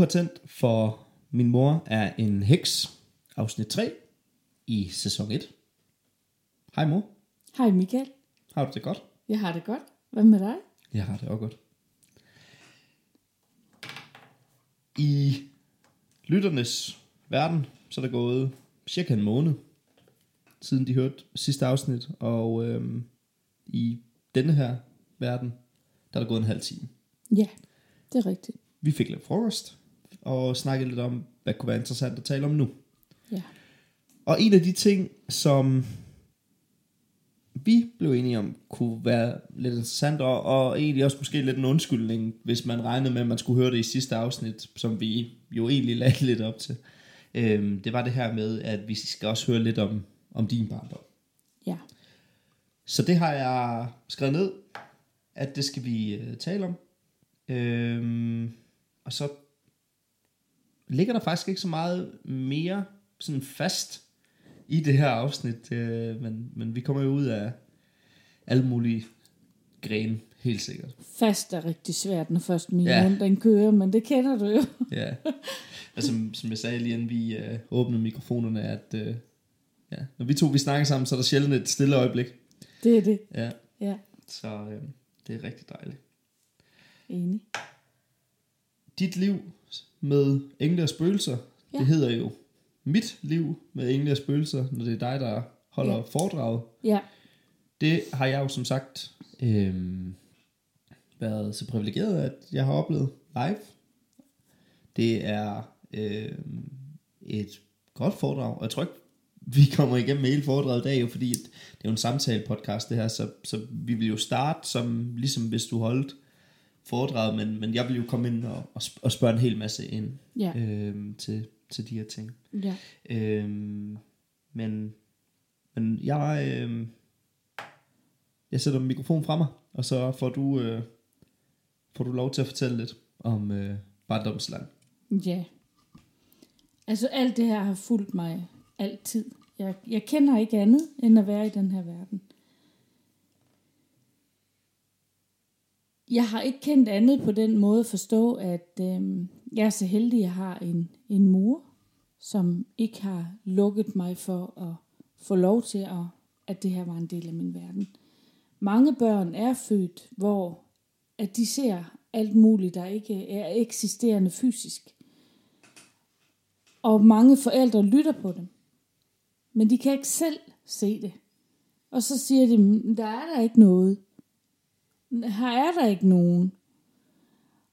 Har tændt for Min mor er en heks, afsnit 3 i sæson 1. Hej mor, Hej Michael. har du det godt? Jeg har det godt. Hvad med dig? Jeg har det også godt. I lytternes verden, så er der gået cirka en måned, siden de hørte sidste afsnit, og øhm, i denne her verden, der er der gået en halv time. Ja, det er rigtigt. Vi fik lidt frokost, og snakkede lidt om, hvad kunne være interessant at tale om nu. Ja. Og en af de ting, som vi blev enige om, kunne være lidt interessant, og, og egentlig også måske lidt en undskyldning, hvis man regnede med, at man skulle høre det i sidste afsnit, som vi jo egentlig lagde lidt op til. Øhm, det var det her med, at vi skal også høre lidt om, om din barndom. Ja. Så det har jeg skrevet ned, at det skal vi øh, tale om. Øhm, og så ligger der faktisk ikke så meget mere sådan fast i det her afsnit, øh, men, men vi kommer jo ud af alle mulige grene, helt sikkert. Fast er rigtig svært, når først min Ja. mund den kører, men det kender du jo. Ja. Og som, som jeg sagde lige inden vi øh, åbnede mikrofonerne, at øh, ja, når vi to vi snakker sammen, så er der sjældent et stille øjeblik. Det er det. Ja, Ja, så øh, det er rigtig dejligt. enig. Dit liv med engle og spøgelser, ja. Det hedder jo Mit liv med engle og spøgelser, når det er dig, der holder ja. Foredraget. Ja, Det har jeg jo som sagt øh, været så privilegeret, at jeg har oplevet live. Det er øh, et godt foredrag, og jeg tror ikke, vi kommer igennem med hele foredraget i dag, jo, fordi det er jo en samtale podcast det her, så, så vi vil jo starte som, ligesom hvis du holdt foredraget, men, men jeg vil jo komme ind og, og sp- og spørge en hel masse ind ja, øh, til, til de her ting. ja. Øhm, men, men jeg, øh, jeg sætter mikrofonen fra mig, og så får du, øh, får du lov til at fortælle lidt om øh, barndomsland. Ja. Altså alt det her har fulgt mig altid. Jeg, jeg kender ikke andet, end at være i den her verden. Jeg har ikke kendt andet på den måde at forstå, at øh, jeg er så heldig, at jeg har en, en mor, som ikke har lukket mig for at få lov til, at, at det her var en del af min verden. Mange børn er født, hvor at de ser alt muligt, der ikke er eksisterende fysisk. Og mange forældre lytter på dem. Men de kan ikke selv se det. Og så siger de, der er der ikke noget. Her er der ikke nogen.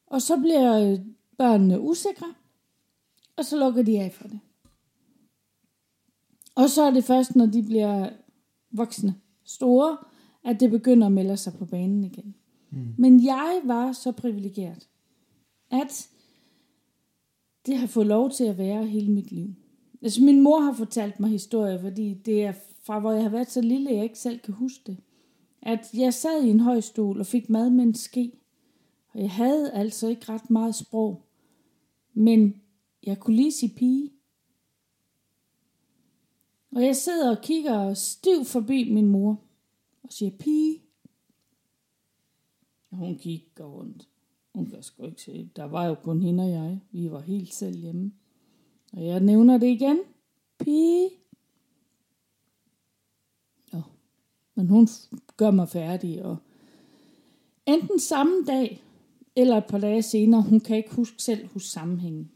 Og så bliver øh, børnene usikre, og så lukker de af for det. Og så er det først, når de bliver voksne, store, at det begynder at melde sig på banen igen. Mm. Men jeg var så privilegeret, at det har fået lov til at være hele mit liv. Altså min mor har fortalt mig historier, fordi det er fra hvor jeg har været så lille, jeg ikke selv kan huske det. At jeg sad i en høj stol og fik mad med en ske. Og jeg havde altså ikke ret meget sprog. Men jeg kunne lige sige pige. Og jeg sidder og kigger stiv forbi min mor og siger pige. Og hun kigger rundt. Hun kan sgu ikke se. Der var jo kun hende og jeg. Vi var helt selv hjemme. Og jeg nævner det igen. Pige. Nå. Men hun gør mig færdig. Og enten samme dag, eller et par dage senere, hun kan ikke huske selv huske sammenhængen.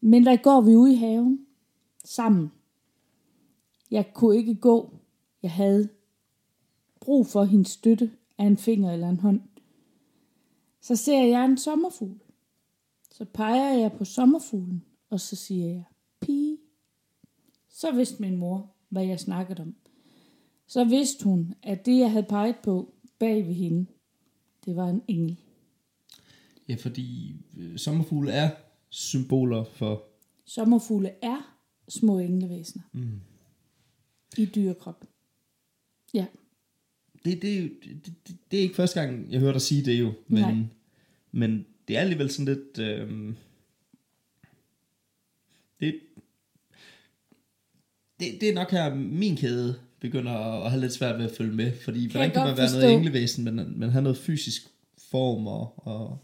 Men der går vi ud i haven. Sammen. Jeg kunne ikke gå. Jeg havde brug for hendes støtte af en finger eller en hånd. Så ser jeg en sommerfugl. Så peger jeg på sommerfuglen, og så siger jeg, pige. Så vidste min mor, hvad jeg snakkede om. Så vidste hun, at det, jeg havde peget på bag ved hende, det var en engel. Ja, fordi øh, sommerfugle er symboler for... Sommerfugle er små englevæsener Mm. i dyrekrop. Ja, Det, det, er det, det, det er ikke første gang, jeg hører dig sige det jo, men, Nej. men det er alligevel sådan lidt... Øh, det, det, det er nok her, min kæde begynder at have lidt svært ved at følge med, fordi Kan hvordan kan man være noget forstå. englevæsen, men, men have noget fysisk form og, og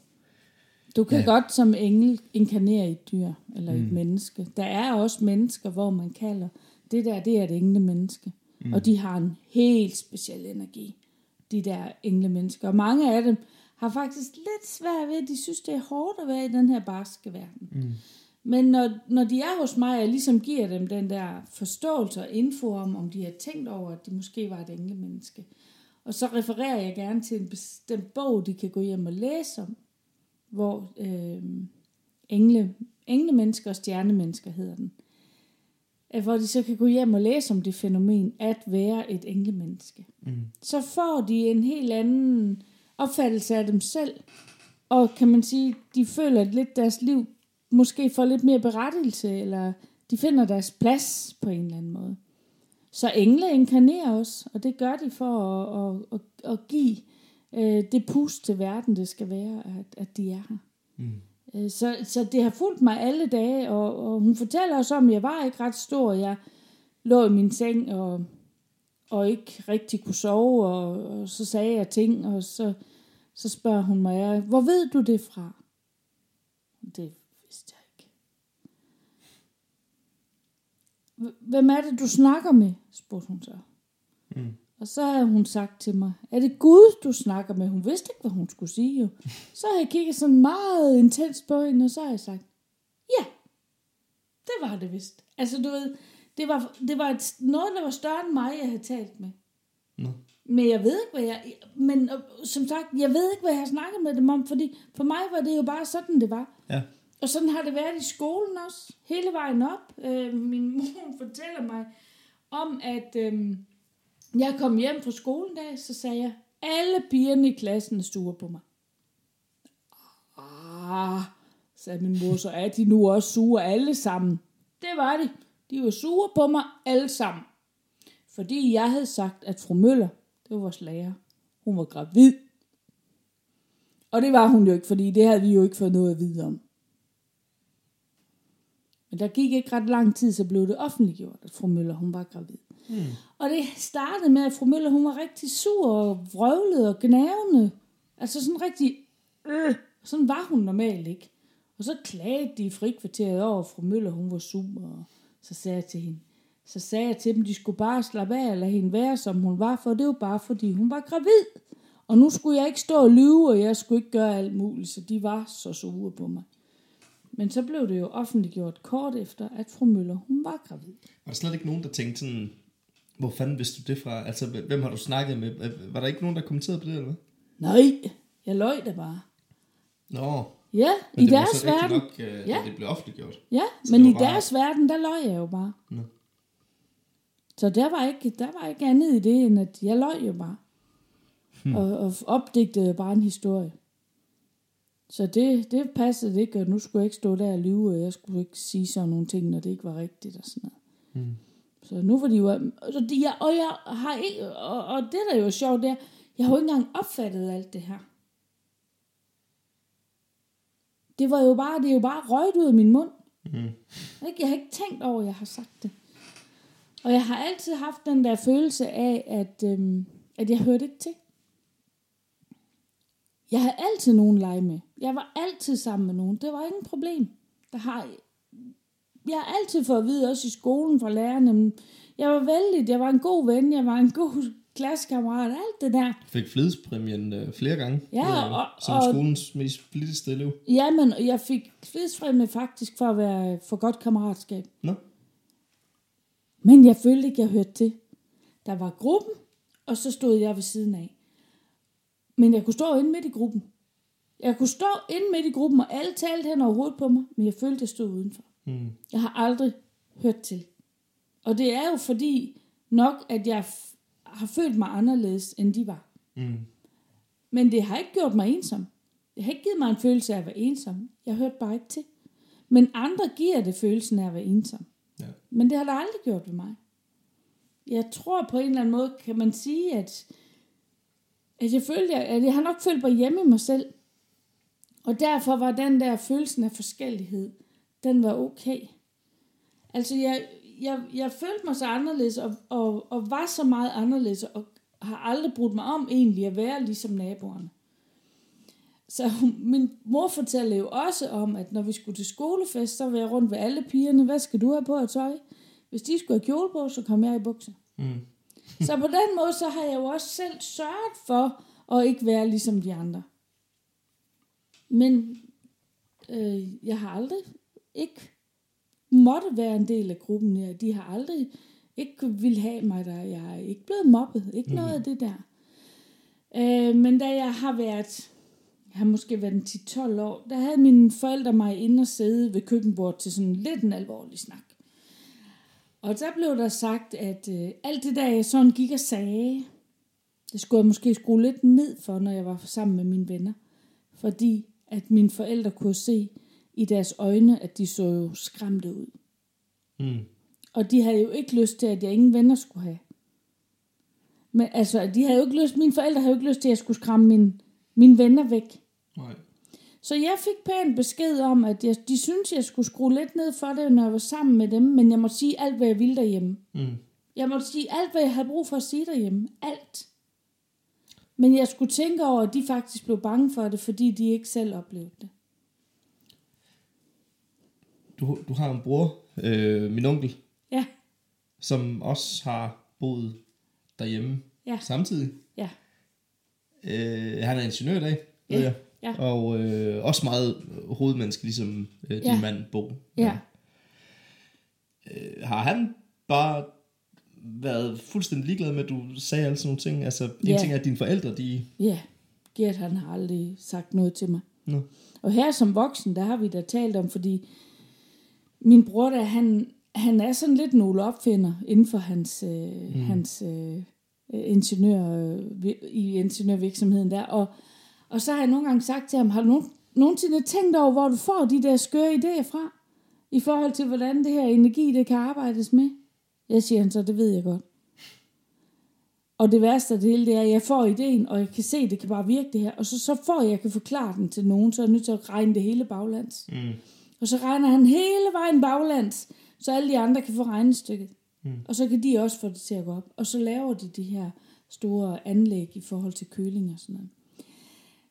Du kan ja. godt som engel inkarnere i et dyr eller mm. et menneske. Der er også mennesker, hvor man kalder, det der, det er et engle menneske. Mm. Og de har en helt speciel energi, de der engle mennesker. Og mange af dem har faktisk lidt svært ved, at de synes, det er hårdt at være i den her barske verden. Mm. Men når, når de er hos mig, og jeg ligesom giver dem den der forståelse og info om, om de har tænkt over, at de måske var et englemenneske. Og så refererer jeg gerne til en bestemt bog, de kan gå hjem og læse om, hvor øh, engle, englemennesker og stjernemennesker hedder den. Hvor de så kan gå hjem og læse om det fænomen at være et englemenneske. Mm. Så får de en helt anden opfattelse af dem selv, og kan man sige, de føler at lidt deres liv måske får lidt mere berettigelse, eller de finder deres plads på en eller anden måde. Så engle inkarnerer os, og det gør de for at, at, at, at give øh, det pust til verden, det skal være, at, at de er her. Mm. Så, så det har fulgt mig alle dage, og, og hun fortæller også om, at jeg var ikke ret stor. Jeg lå i min seng og, og ikke rigtig kunne sove, og, og så sagde jeg ting, og så, så spørger hun mig, "Ja, hvor ved du det fra? Det vidste jeg ikke. "H- Hvem er det, du snakker med? spurgte hun så. Mm. Og så har hun sagt til mig, er det Gud, du snakker med? Hun vidste ikke, hvad hun skulle sige jo. Så har jeg kigget sådan meget intenst på hende, og så har jeg sagt, ja, det var det vist. Altså du ved, det var, det var et, noget, der var større end mig, jeg havde talt med. Nå. Men jeg ved ikke, hvad jeg... Men øh, som sagt, jeg ved ikke, hvad jeg har snakket med dem om, fordi for mig var det jo bare sådan, det var. Ja. Og sådan har det været i skolen også, hele vejen op. Øh, min mor fortæller mig om, at øh, jeg kom hjem fra skolen dag, så sagde jeg, alle pigerne i klassen er sure på mig. Ah, sagde min mor, så er de nu også sure alle sammen. Det var de. De var sure på mig alle sammen. Fordi jeg havde sagt, at fru Møller, det var vores lærer, hun var gravid. Og det var hun jo ikke, fordi det havde vi jo ikke fået noget at vide om. Men der gik ikke ret lang tid, så blev det offentliggjort, at fru Møller, hun var gravid. Mm. Og det startede med, at fru Møller, hun var rigtig sur og vrøvlet og gnavende. Altså sådan rigtig, øh, sådan var hun normalt ikke. Og så klagede de i frikvarteret over, at fru Møller, hun var sur, og så sagde jeg til hende, så sagde jeg til dem, de skulle bare slappe af og lade hende være, som hun var, for det var bare, fordi hun var gravid. Og nu skulle jeg ikke stå og lyve, og jeg skulle ikke gøre alt muligt, så de var så sure på mig. Men så blev det jo offentliggjort kort efter, at fru Møller, hun var gravid. Var der slet ikke nogen, der tænkte sådan, hvor fanden vidste du det fra? Altså, hvem har du snakket med? Var der ikke nogen, der kommenterede på det, eller hvad? Nej, jeg løj da bare. Nå, Ja, men i det var deres så rigtigt verden. nok, øh, Ja. det blev offentliggjort. Ja, Så men i var bare- deres verden, der løj jeg jo bare. Nå. Så der var, ikke, der var ikke andet i det, end at jeg løj jo bare. Hmm. Og, og opdigtede bare en historie. Så det, det passede ikke, og nu skulle jeg ikke stå der og lyve, og jeg skulle ikke sige sådan nogle ting, når det ikke var rigtigt og sådan noget. Hmm. Så nu var de jo... Så de, jeg, og jeg har ikke... Og, og det, der er jo sjovt, det er, jeg har jo ikke engang opfattet alt det her. Det var jo bare, det er jo bare røget ud af min mund. Mm. Ikke? Jeg har ikke tænkt over, at jeg har sagt det. Og jeg har altid haft den der følelse af, at, øhm, at jeg hørte ikke til. Jeg havde altid nogen lege med. Jeg var altid sammen med nogen. Det var ingen problem. Der har, jeg har altid fået at vide, også i skolen fra lærerne, men jeg var vældig, jeg var en god ven, jeg var en god klassekammerat, alt det der. Fik flidspræmien øh, flere gange. Ja, øh, og- som og- skolens mest flittigste elev. Jamen, jeg fik frihedsfremme faktisk for at være for godt kammeratskab. Nå, Men jeg følte ikke, jeg hørte til. Der var gruppen, og så stod jeg ved siden af. Men jeg kunne stå inde midt i gruppen. Jeg kunne stå inde midt i gruppen, og alle talte hen over hovedet på mig, men jeg følte, jeg stod udenfor. mm. Jeg har aldrig hørt til. Og det er jo fordi nok, at jeg har følt mig anderledes, end de var. Mm. Men det har ikke gjort mig ensom. Det har ikke givet mig en følelse af at være ensom. Jeg hørte bare ikke til. Men andre giver det følelsen af at være ensom. Ja. Men det har der aldrig gjort ved mig. Jeg tror på en eller anden måde, kan man sige, at, at jeg følte, at jeg har nok følt mig hjemme i mig selv. Og derfor var den der følelsen af forskellighed, den var okay. Altså, jeg, jeg, jeg følte mig så anderledes, og, og, og var så meget anderledes, og har aldrig brudt mig om egentlig at være ligesom naboerne. så min mor fortalte jo også om, at når vi skulle til skolefest, så var jeg rundt ved alle pigerne. Hvad skal du have på af tøj? Hvis de skulle have kjole på, så kom jeg i bukser. Mm. Så på den måde, så har jeg jo også selv sørget for at ikke være ligesom de andre. Men øh, jeg har aldrig ikke måtte være en del af gruppen her. De har aldrig ikke vil have mig der. Jeg er ikke blevet mobbet. Ikke noget af det der. Øh, men da jeg har været, jeg har måske været en 10-12 år, der havde mine forældre mig inde og sidde ved køkkenbordet til sådan lidt en alvorlig snak. Og der blev der sagt, at øh, alt det der, jeg sådan gik og sagde, det skulle jeg måske skrue lidt ned for, når jeg var sammen med mine venner. Fordi at mine forældre kunne se i deres øjne, at de så jo skræmte ud. Mm. Og de havde jo ikke lyst til, at jeg ingen venner skulle have. Men altså, de havde jo ikke lyst, mine forældre havde jo ikke lyst til, at jeg skulle skræmme mine, mine venner væk. Nej. Så jeg fik pænt besked om, at jeg, de syntes, jeg skulle skrue lidt ned for det, når jeg var sammen med dem, men jeg måtte sige alt, hvad jeg ville derhjemme. Mm. Jeg måtte sige alt, hvad jeg havde brug for at sige derhjemme. Alt. Men jeg skulle tænke over, at de faktisk blev bange for det, fordi de ikke selv oplevede det. Du, du har en bror, øh, min onkel, Ja, som også har boet derhjemme Ja. samtidig. ja, Øh, han er ingeniør i dag, ved Ja, jeg. ja. Og øh, også meget hovedmenneske, ligesom øh, din Ja. mand Bo. ja. Øh, har han bare været fuldstændig ligeglad med, at du sagde alle sådan nogle ting? Altså, en Ja. ting er, at dine forældre, de... Ja, Gert han har aldrig sagt noget til mig. Nå. Og her som voksen, der har vi da talt om, fordi min bror der, han, han er sådan lidt nogle opfinder inden for hans, øh, mm. hans øh, ingeniør, øh, i ingeniørvirksomheden der. Og, og så har jeg nogle gange sagt til ham, har du nogen, nogensinde tænkt over, hvor du får de der skøre idéer fra? I forhold til, hvordan det her energi, det kan arbejdes med? Jeg siger han så, det ved jeg godt. Og det værste af det hele, det er, at jeg får ideen, og jeg kan se, at det kan bare virke det her. Og så, så får jeg, jeg kan forklare den til nogen, så er jeg nødt til at regne det hele baglands. Mm. Og så regner han hele vejen baglands, så alle de andre kan få regnestykket. Mm. Og så kan de også få det til at gå op. Og så laver de de her store anlæg i forhold til køling og sådan noget.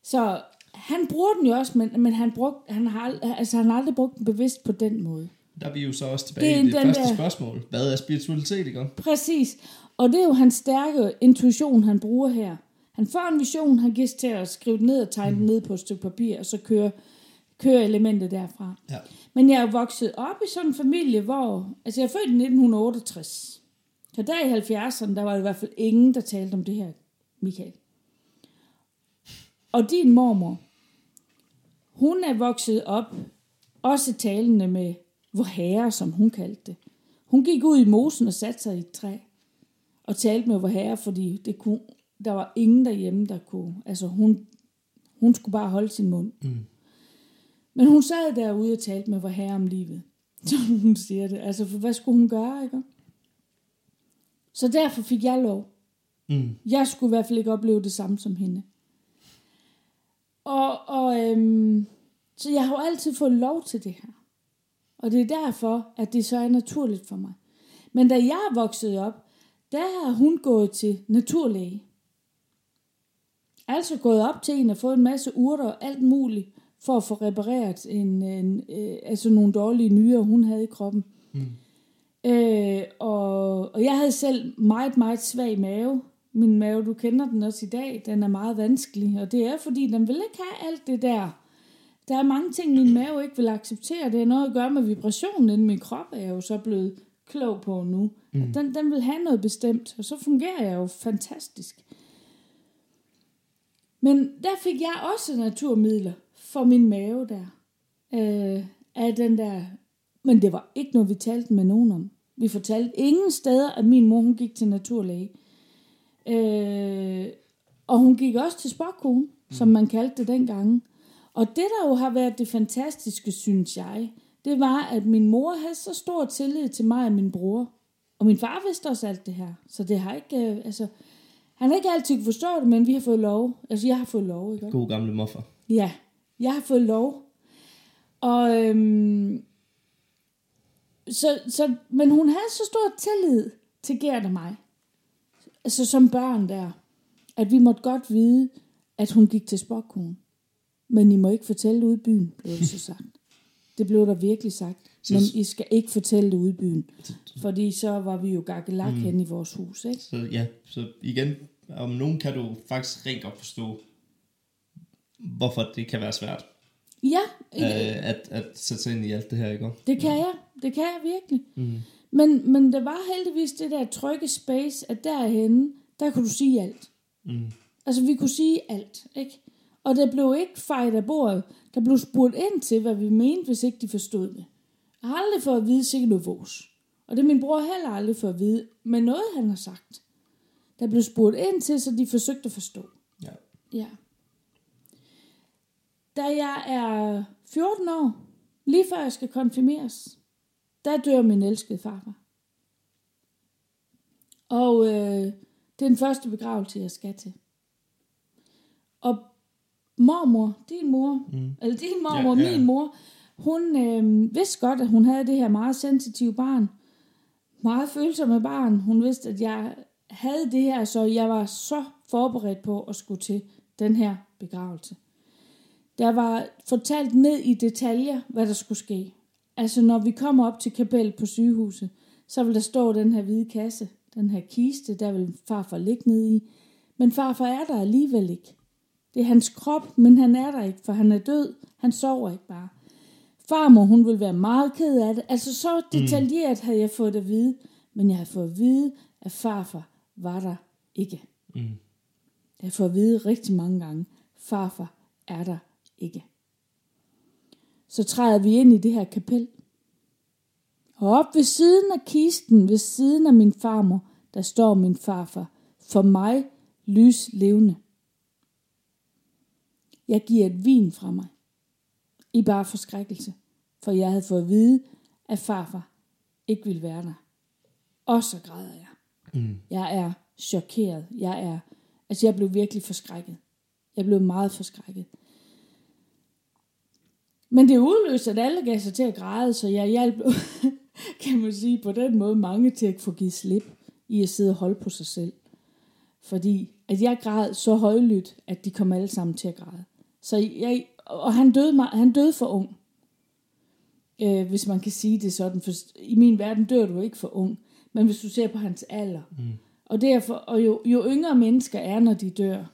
Så han bruger den jo også, men, men han, brugt, han, har, altså, han har aldrig brugt den bevidst på den måde. Der er vi jo så også tilbage Det i det den første der- spørgsmål. Hvad er spiritualitet, ikke? Præcis. Og det er jo hans stærke intuition, han bruger her. Han får en vision, han giver til at skrive den ned og tegne den ned på et stykke papir, og så kører, kører elementet derfra. Ja. Men jeg er jo vokset op i sådan en familie, hvor... Altså, jeg er født i 1968. Så der i 70'erne, der var i hvert fald ingen, der talte om det her, Michael. Og din mormor, hun er vokset op, også talende med vor herre, som hun kaldte det. Hun gik ud i mosen og satte sig i et træ og talte med vor herre, fordi det kunne, der var ingen derhjemme, der kunne... Altså, hun, hun skulle bare holde sin mund. Mm. Men hun sad derude og talte med vor herre om livet. Som hun siger det. Altså, for hvad skulle hun gøre, ikke? Så derfor fik jeg lov. Mm. Jeg skulle i hvert fald ikke opleve det samme som hende. Og, og øhm, så jeg har jo altid fået lov til det her. Og det er derfor, at det så er naturligt for mig. Men da jeg er vokset op, der har hun gået til naturlæge. Altså gået op til en og fået en masse urter og alt muligt, for at få repareret en, en, øh, altså nogle dårlige nyrer, hun havde i kroppen. Mm. Øh, og, og jeg havde selv meget, meget svag mave. Min mave, du kender den også i dag, den er meget vanskelig. Og det er, fordi den vil ikke have alt det der. Der er mange ting, min mave ikke vil acceptere. Det har noget at gøre med vibrationen inden min krop, er jeg jo så blevet klog på nu. Mm. Den, den vil have noget bestemt, og så fungerer jeg jo fantastisk. Men der fik jeg også naturmidler for min mave der. Øh, af den der... Men det var ikke noget, vi talte med nogen om. Vi fortalte ingen steder, at min mor hun gik til naturlæge. Øh, og hun gik også til spokkone, mm. som man kaldte det dengang. Og det, der jo har været det fantastiske, synes jeg, det var, at min mor havde så stor tillid til mig og min bror. Og min far vidste også alt det her. Så det har ikke... Øh, altså, han har ikke altid kunne forstå det, men vi har fået lov. Altså, jeg har fået lov, ikke? God gamle moffer. Ja, jeg har fået lov. Og, øhm, så, så, men hun havde så stor tillid til Gert og mig. Altså som børn der. At vi måtte godt vide, at hun gik til spokkone. Men I må ikke fortælle det ude i byen, blev det så sagt. Det blev der virkelig sagt. Men I skal ikke fortælle det ude i byen. Fordi så var vi jo gakkelak mm. hen i vores hus, ikke? Så ja, så igen, om nogen kan du faktisk rigtig godt forstå, hvorfor det kan være svært Ja, øh, at, at sætte sig ind i alt det her, ikke? Det kan jeg. Det kan jeg virkelig. Mm. Men, men der var heldigvis det der trygge space, at derhenne, der kunne du sige alt. Mm. Altså, vi kunne sige alt, ikke? Og der blev ikke fejret af bordet. Der blev spurgt ind til, hvad vi mente, hvis ikke de forstod det. Jeg har aldrig fået at vide sikkert noget vås. Og det er min bror heller aldrig fået at vide, men noget han har sagt. Der blev spurgt ind til, så de forsøgte at forstå. Ja. Ja. Da jeg er 14 år, lige før jeg skal konfirmeres, der dør min elskede farfar. Og øh, det er den første begravelse, jeg skal til. Og mormor, din mor, mm. eller din mormor, Ja, ja, min mor, hun øh, vidste godt, at hun havde det her meget sensitive barn. Meget følsomme barn. Hun vidste, at jeg havde det her, så jeg var så forberedt på at skulle til den her begravelse. Der var fortalt ned i detaljer, hvad der skulle ske. Altså når vi kommer op til kapellet på sygehuset, så vil der stå den her hvide kasse, den her kiste, der vil farfar ligge ned i. Men farfar er der alligevel ikke. Det er hans krop, men han er der ikke, for han er død. Han sover ikke bare. Farmor, hun vil være meget ked af det. Altså så detaljeret havde jeg fået det at vide, men jeg har fået at vide, at farfar var der ikke. Mm. Jeg har fået at vide rigtig mange gange, farfar er der ikke. Så træder vi ind i det her kapel. Og op ved siden af kisten, ved siden af min farmor, der står min farfar. For mig lys levende. Jeg giver et vin fra mig. I bare forskrækkelse. For jeg havde fået at vide, at farfar ikke ville være der. Og så græder jeg. Mm. Jeg er chokeret. Jeg er, altså jeg blev virkelig forskrækket. Jeg blev meget forskrækket. Men det udløste, at alle gav sig til at græde, så jeg hjalp, kan man sige, på den måde mange til at få givet slip i at sidde og holde på sig selv. Fordi at jeg græd så højlydt, at de kom alle sammen til at græde. Så jeg, og han døde, meget, han døde for ung. Øh, hvis man kan sige det sådan. For i min verden dør du ikke for ung. Men hvis du ser på hans alder. Mm. Og, derfor, og jo, jo yngre mennesker er, når de dør,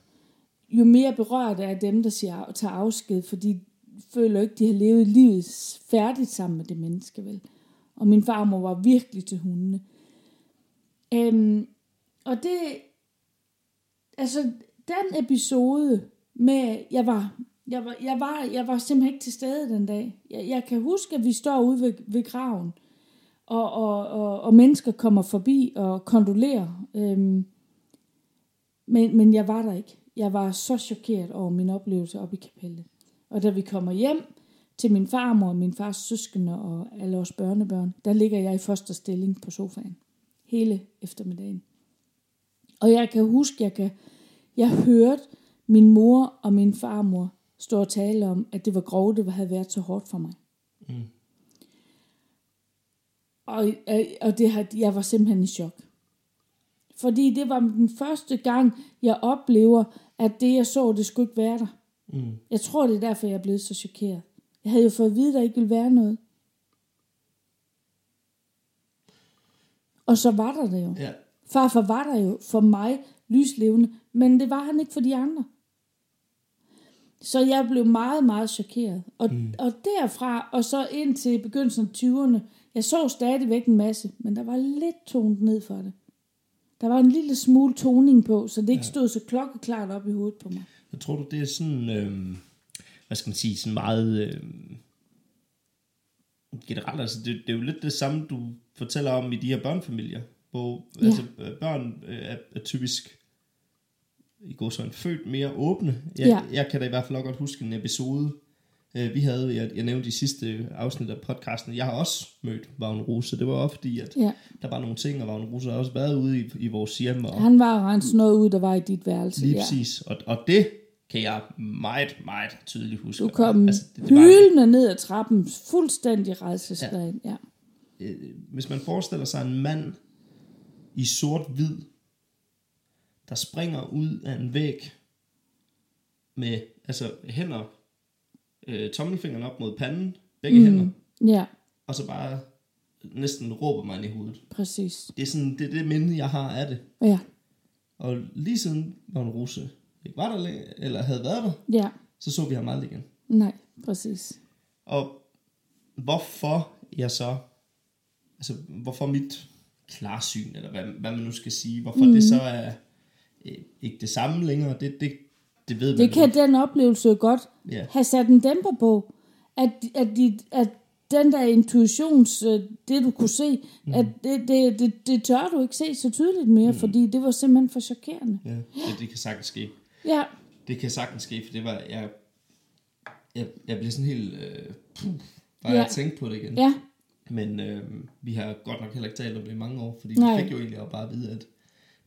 jo mere berørt er dem, der siger, tager afsked, fordi de føler ikke, de har levet livet færdigt sammen med det menneske, vel? Og min farmor var virkelig til hundene. Øhm, og det, altså, den episode med, jeg var, jeg var, jeg var, jeg var simpelthen ikke til stede den dag. Jeg, jeg kan huske, at vi står ude ved, ved graven, og, og, og, og mennesker kommer forbi og kondolerer. Øhm, men, men jeg var der ikke. Jeg var så chokeret over min oplevelse op i kapellet. Og da vi kommer hjem til min farmor og min fars søskende og alle vores børnebørn, der ligger jeg i første stilling på sofaen. Hele eftermiddagen. Og jeg kan huske, jeg kan, jeg hørte min mor og min farmor stå og tale om, at det var grov, det havde været så hårdt for mig. Mm. Og, øh, og det har, jeg var simpelthen i chok. Fordi det var den første gang, jeg oplever, at det jeg så, det skulle ikke være der. Mm. Jeg tror, det er derfor, jeg er blevet så chokeret. Jeg havde jo fået at vide, at der ikke ville være noget. Og så var der det jo. Ja. Farfar var der jo for mig lyslevende, men det var han ikke for de andre. Så jeg blev meget, meget chokeret. Og, mm. og derfra, og så ind til begyndelsen af 20'erne, jeg så stadigvæk en masse, men der var lidt tonet ned for det. Der var en lille smule toning på, så det ikke stod så klokkeklart op i hovedet på mig. Jeg tror du, det er sådan, øh, hvad skal man sige, sådan meget øh, generelt, altså det, det er jo lidt det samme, du fortæller om i de her børnefamilier, hvor Ja. altså, øh, børn øh, er, er typisk i går så en født mere åbne. Jeg, Ja. jeg kan da i hvert fald godt huske en episode, øh, vi havde, jeg, jeg nævnte i sidste afsnit af podcasten, jeg har også mødt Vagn Rose, det var også fordi, at Ja. der var nogle ting, og Vagn Rose har også været ude i, i vores hjem, og Han var renset noget ud, der var i dit værelse. Lige ja. præcis. Og, og det kan jeg meget, meget tydeligt huske. Du kom altså, det, det var, hylende ned ad trappen, fuldstændig redselslagen. Ja. øh, Hvis man forestiller sig en mand i sort-hvid, der springer ud af en væg med altså hænder øh, tommelfingeren op mod panden, begge mm. hænder, Ja, og så bare næsten råber mig ind i hovedet. præcis. Det er sådan, det er det minde, jeg har af det. Ja, Og lige siden Morten Rose ikke var der længere, eller havde været der, ja, så så vi ham aldrig igen. nej, præcis. Og hvorfor jeg så, altså hvorfor mit klarsyn, eller hvad, hvad man nu skal sige, hvorfor mm. det så er ikke det samme længere, det, det, det ved man Det kan den oplevelse godt Ja. have sat en dæmper på, at, at, de, at den der intuitions, øh, det du kunne se, mm. at det, det, det, det tør du ikke se så tydeligt mere, mm. fordi det var simpelthen for chokerende. Ja, det, det kan sagtens ske. Ja, Det kan sagtens ske, for det var, jeg, jeg, jeg blev sådan helt, øh, puh, bare Ja. ja. jeg tænkte på det igen. ja, Men øh, vi har godt nok heller ikke talt om det i mange år, fordi Nej. vi fik jo egentlig bare at vide, at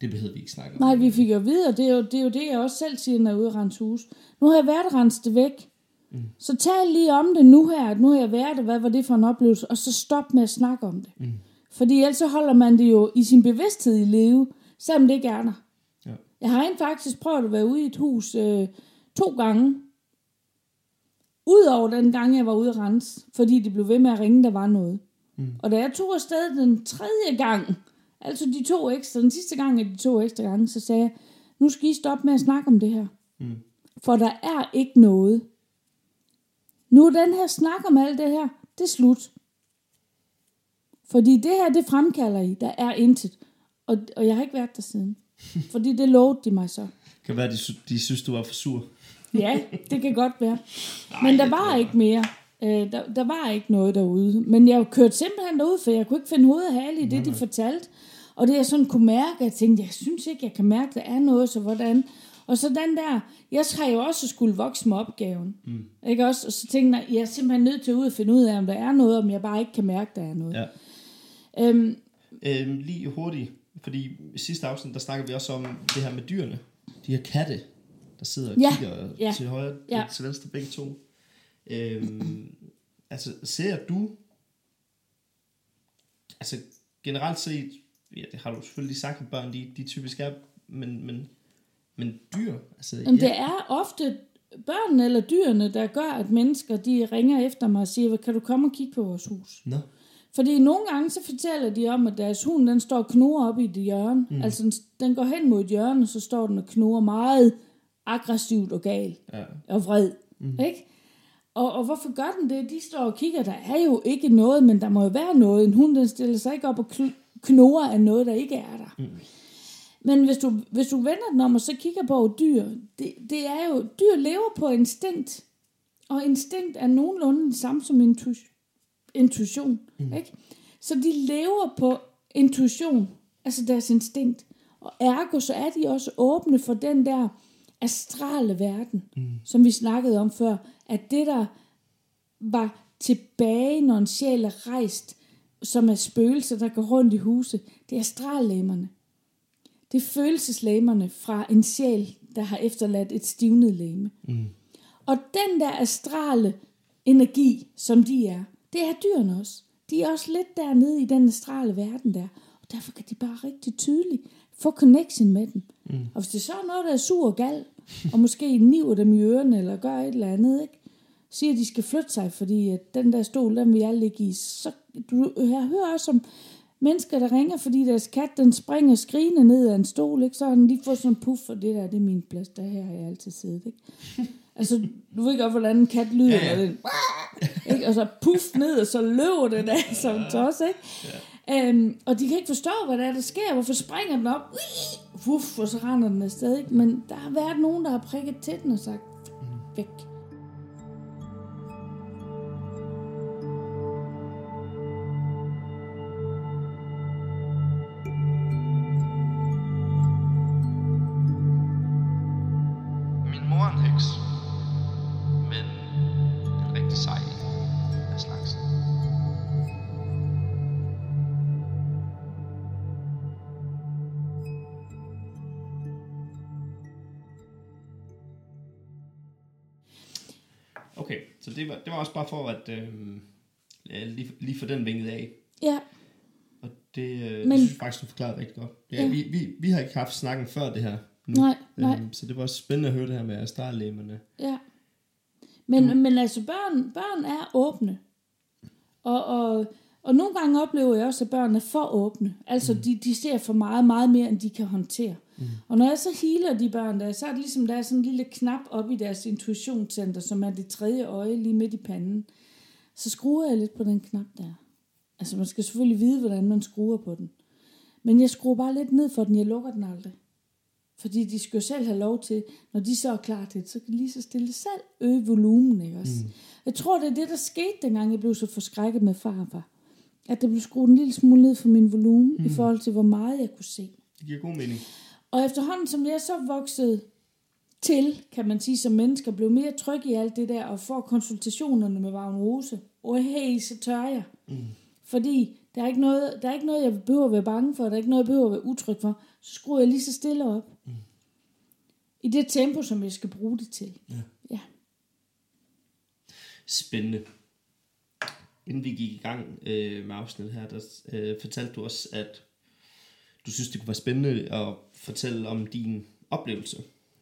det behøvede vi ikke snakke om. nej, vi fik jo videre, det er jo, det er jo det, jeg også selv siger, når jeg er ude at rense hus. Nu har jeg været at rense det væk. Mm. Så tal lige om det nu her, at nu har jeg været det, hvad var det for en oplevelse, og så stop med at snakke om det. Mm. Fordi ellers så holder man det jo i sin bevidsthed i live, selvom det ikke er der. Ja. Jeg har rent faktisk prøvet at være ude i et hus øh, to gange. Udover den gang, jeg var ude at rense, fordi de blev ved med at ringe, der var noget. Mm. Og da jeg tog afsted den tredje gang, altså de to ekstra, den sidste gang af de to ekstra gange, så sagde jeg, nu skal I stoppe med at snakke om det her. Mm. For der er ikke noget. Nu er den her snak om alt det her, det er slut. Fordi det her, det fremkalder I. Der er intet. Og, og jeg har ikke været der siden. Fordi det lovede de mig så. Kan være, de, de synes, du var for sur. Ja, det kan godt være. Men der var ikke mere. Øh, der, der var ikke noget derude. Men jeg kørte simpelthen derud, for jeg kunne ikke finde hoved og hale i det, de fortalte. Og det jeg sådan kunne mærke, jeg tænkte, jeg synes ikke, jeg kan mærke, der er noget, så hvordan? Og så den der, jeg har jo også skulle vokse med opgaven. Mm. Ikke også? Og så tænkte jeg, jeg er simpelthen nødt til at ud og finde ud af, om der er noget, om jeg bare ikke kan mærke, der er noget. Ja. Øhm, Øhm, lige hurtigt, fordi i sidste afsnit, der snakker vi også om det her med dyrene. De her katte, der sidder og Ja, kigger ja, til højre ja. til venstre begge to. Øhm, altså, ser du, altså generelt set, ja, det har du selvfølgelig sagt, at børn, de, de typisk er, men, men, men dyr, altså, Jamen, ja, det er ofte børnene eller dyrene, der gør, at mennesker de ringer efter mig og siger, kan du komme og kigge på vores hus? Nå, Fordi nogle gange så fortæller de om, at deres hund den står og op i et hjørne. Mm. Altså den, den går hen mod et hjørne, så står den og knurrer meget aggressivt og gal ja, og vred. Mm. Ikke? Og, og hvorfor gør den det? De står og kigger, der er jo ikke noget, men der må jo være noget. En hund den stiller sig ikke op og knurrer af noget, der ikke er der. Mm. Men hvis du, hvis du vender den om og så kigger på dyr, det, det er jo, dyr lever på instinkt. Og instinkt er nogenlunde det samme som intu- intuition. Mm. Ikke? Så de lever på intuition, altså deres instinkt. Og ergo så er de også åbne for den der astrale verden, mm. som vi snakkede om før, at det der var tilbage, når en sjæl er rejst, som er spøgelser, der går rundt i huset, det er astrallæmerne. Det er følelseslæmerne fra en sjæl, der har efterladt et stivnet læme. Mm. Og den der astrale energi, som de er, det er dyrene også. De er også lidt dernede i den astrale verden der. Og derfor kan de bare rigtig tydeligt få connection med dem. Mm. Og hvis det så er noget, der er sur og gal, og måske niver dem i ørerne, eller gør et eller andet, ikke? siger, at de skal flytte sig, fordi at den der stol, den vil jeg ligge i. Så, du, jeg hører også om mennesker, der ringer, fordi deres kat, den springer skrigende ned af en stol, ikke? så har den lige fået sådan en puff, og det der, det er min plads, der her har jeg altid siddet. Ikke? Altså, du ved godt, hvordan en kat lyder, ja, ja. den, ikke? og så puff ned, og så løber den af som tos, ikke? Ja. Øhm, og de kan ikke forstå, hvad der er, der sker. Hvorfor springer den op? Uff, og så render den afsted, ikke? Men der har været nogen, der har prikket til den og sagt, væk. Det var, det var også bare for at øh, lige, lige få den vinget af. Ja, Og det, øh, Men- det synes jeg faktisk, du forklarede rigtig godt. Ja, Ja. vi, vi, vi har ikke haft snakken før det her. Nu. Nej, nej. Øhm, så det var også spændende at høre det her med astrallæmerne. ja. Men, mm. men altså, børn, børn er åbne. Og, og, og nogle gange oplever jeg også, at børn er for åbne. Altså, mm. de, de ser for meget, meget mere, end de kan håndtere. Mm. Og når jeg så healer de børn der, så er det ligesom, der er sådan en lille knap op i deres intuitionscenter, som er det tredje øje lige midt i panden. Så skruer jeg lidt på den knap der. Altså, man skal selvfølgelig vide, hvordan man skruer på den. Men jeg skruer bare lidt ned for den, jeg lukker den aldrig. Fordi de skal jo selv have lov til, når de så er klar til det, så kan de lige så stille selv øge volumen, ikke også? Mm. Jeg tror, det er det, der skete, dengang jeg blev så forskrækket med farfar. At der blev skruet en lille smule ned for min volumen, mm. i forhold til, hvor meget jeg kunne se. Det giver god mening. Og efterhånden, som jeg så voksede til, kan man sige, som mennesker, blev mere tryg i alt det der, og får konsultationerne med Vagn Rose, og hey, så tør jeg. Mm. Fordi der er, ikke noget, der er ikke noget, jeg behøver at være bange for, der er ikke noget, jeg behøver at være utryg for. Så skruer jeg lige så stille op. Mm. I det tempo, som jeg skal bruge det til. Ja. ja. Spændende. Inden vi gik i gang øh, med afsnittet her, der øh, fortalte du også, at du synes, det kunne være spændende at fortælle om din oplevelse,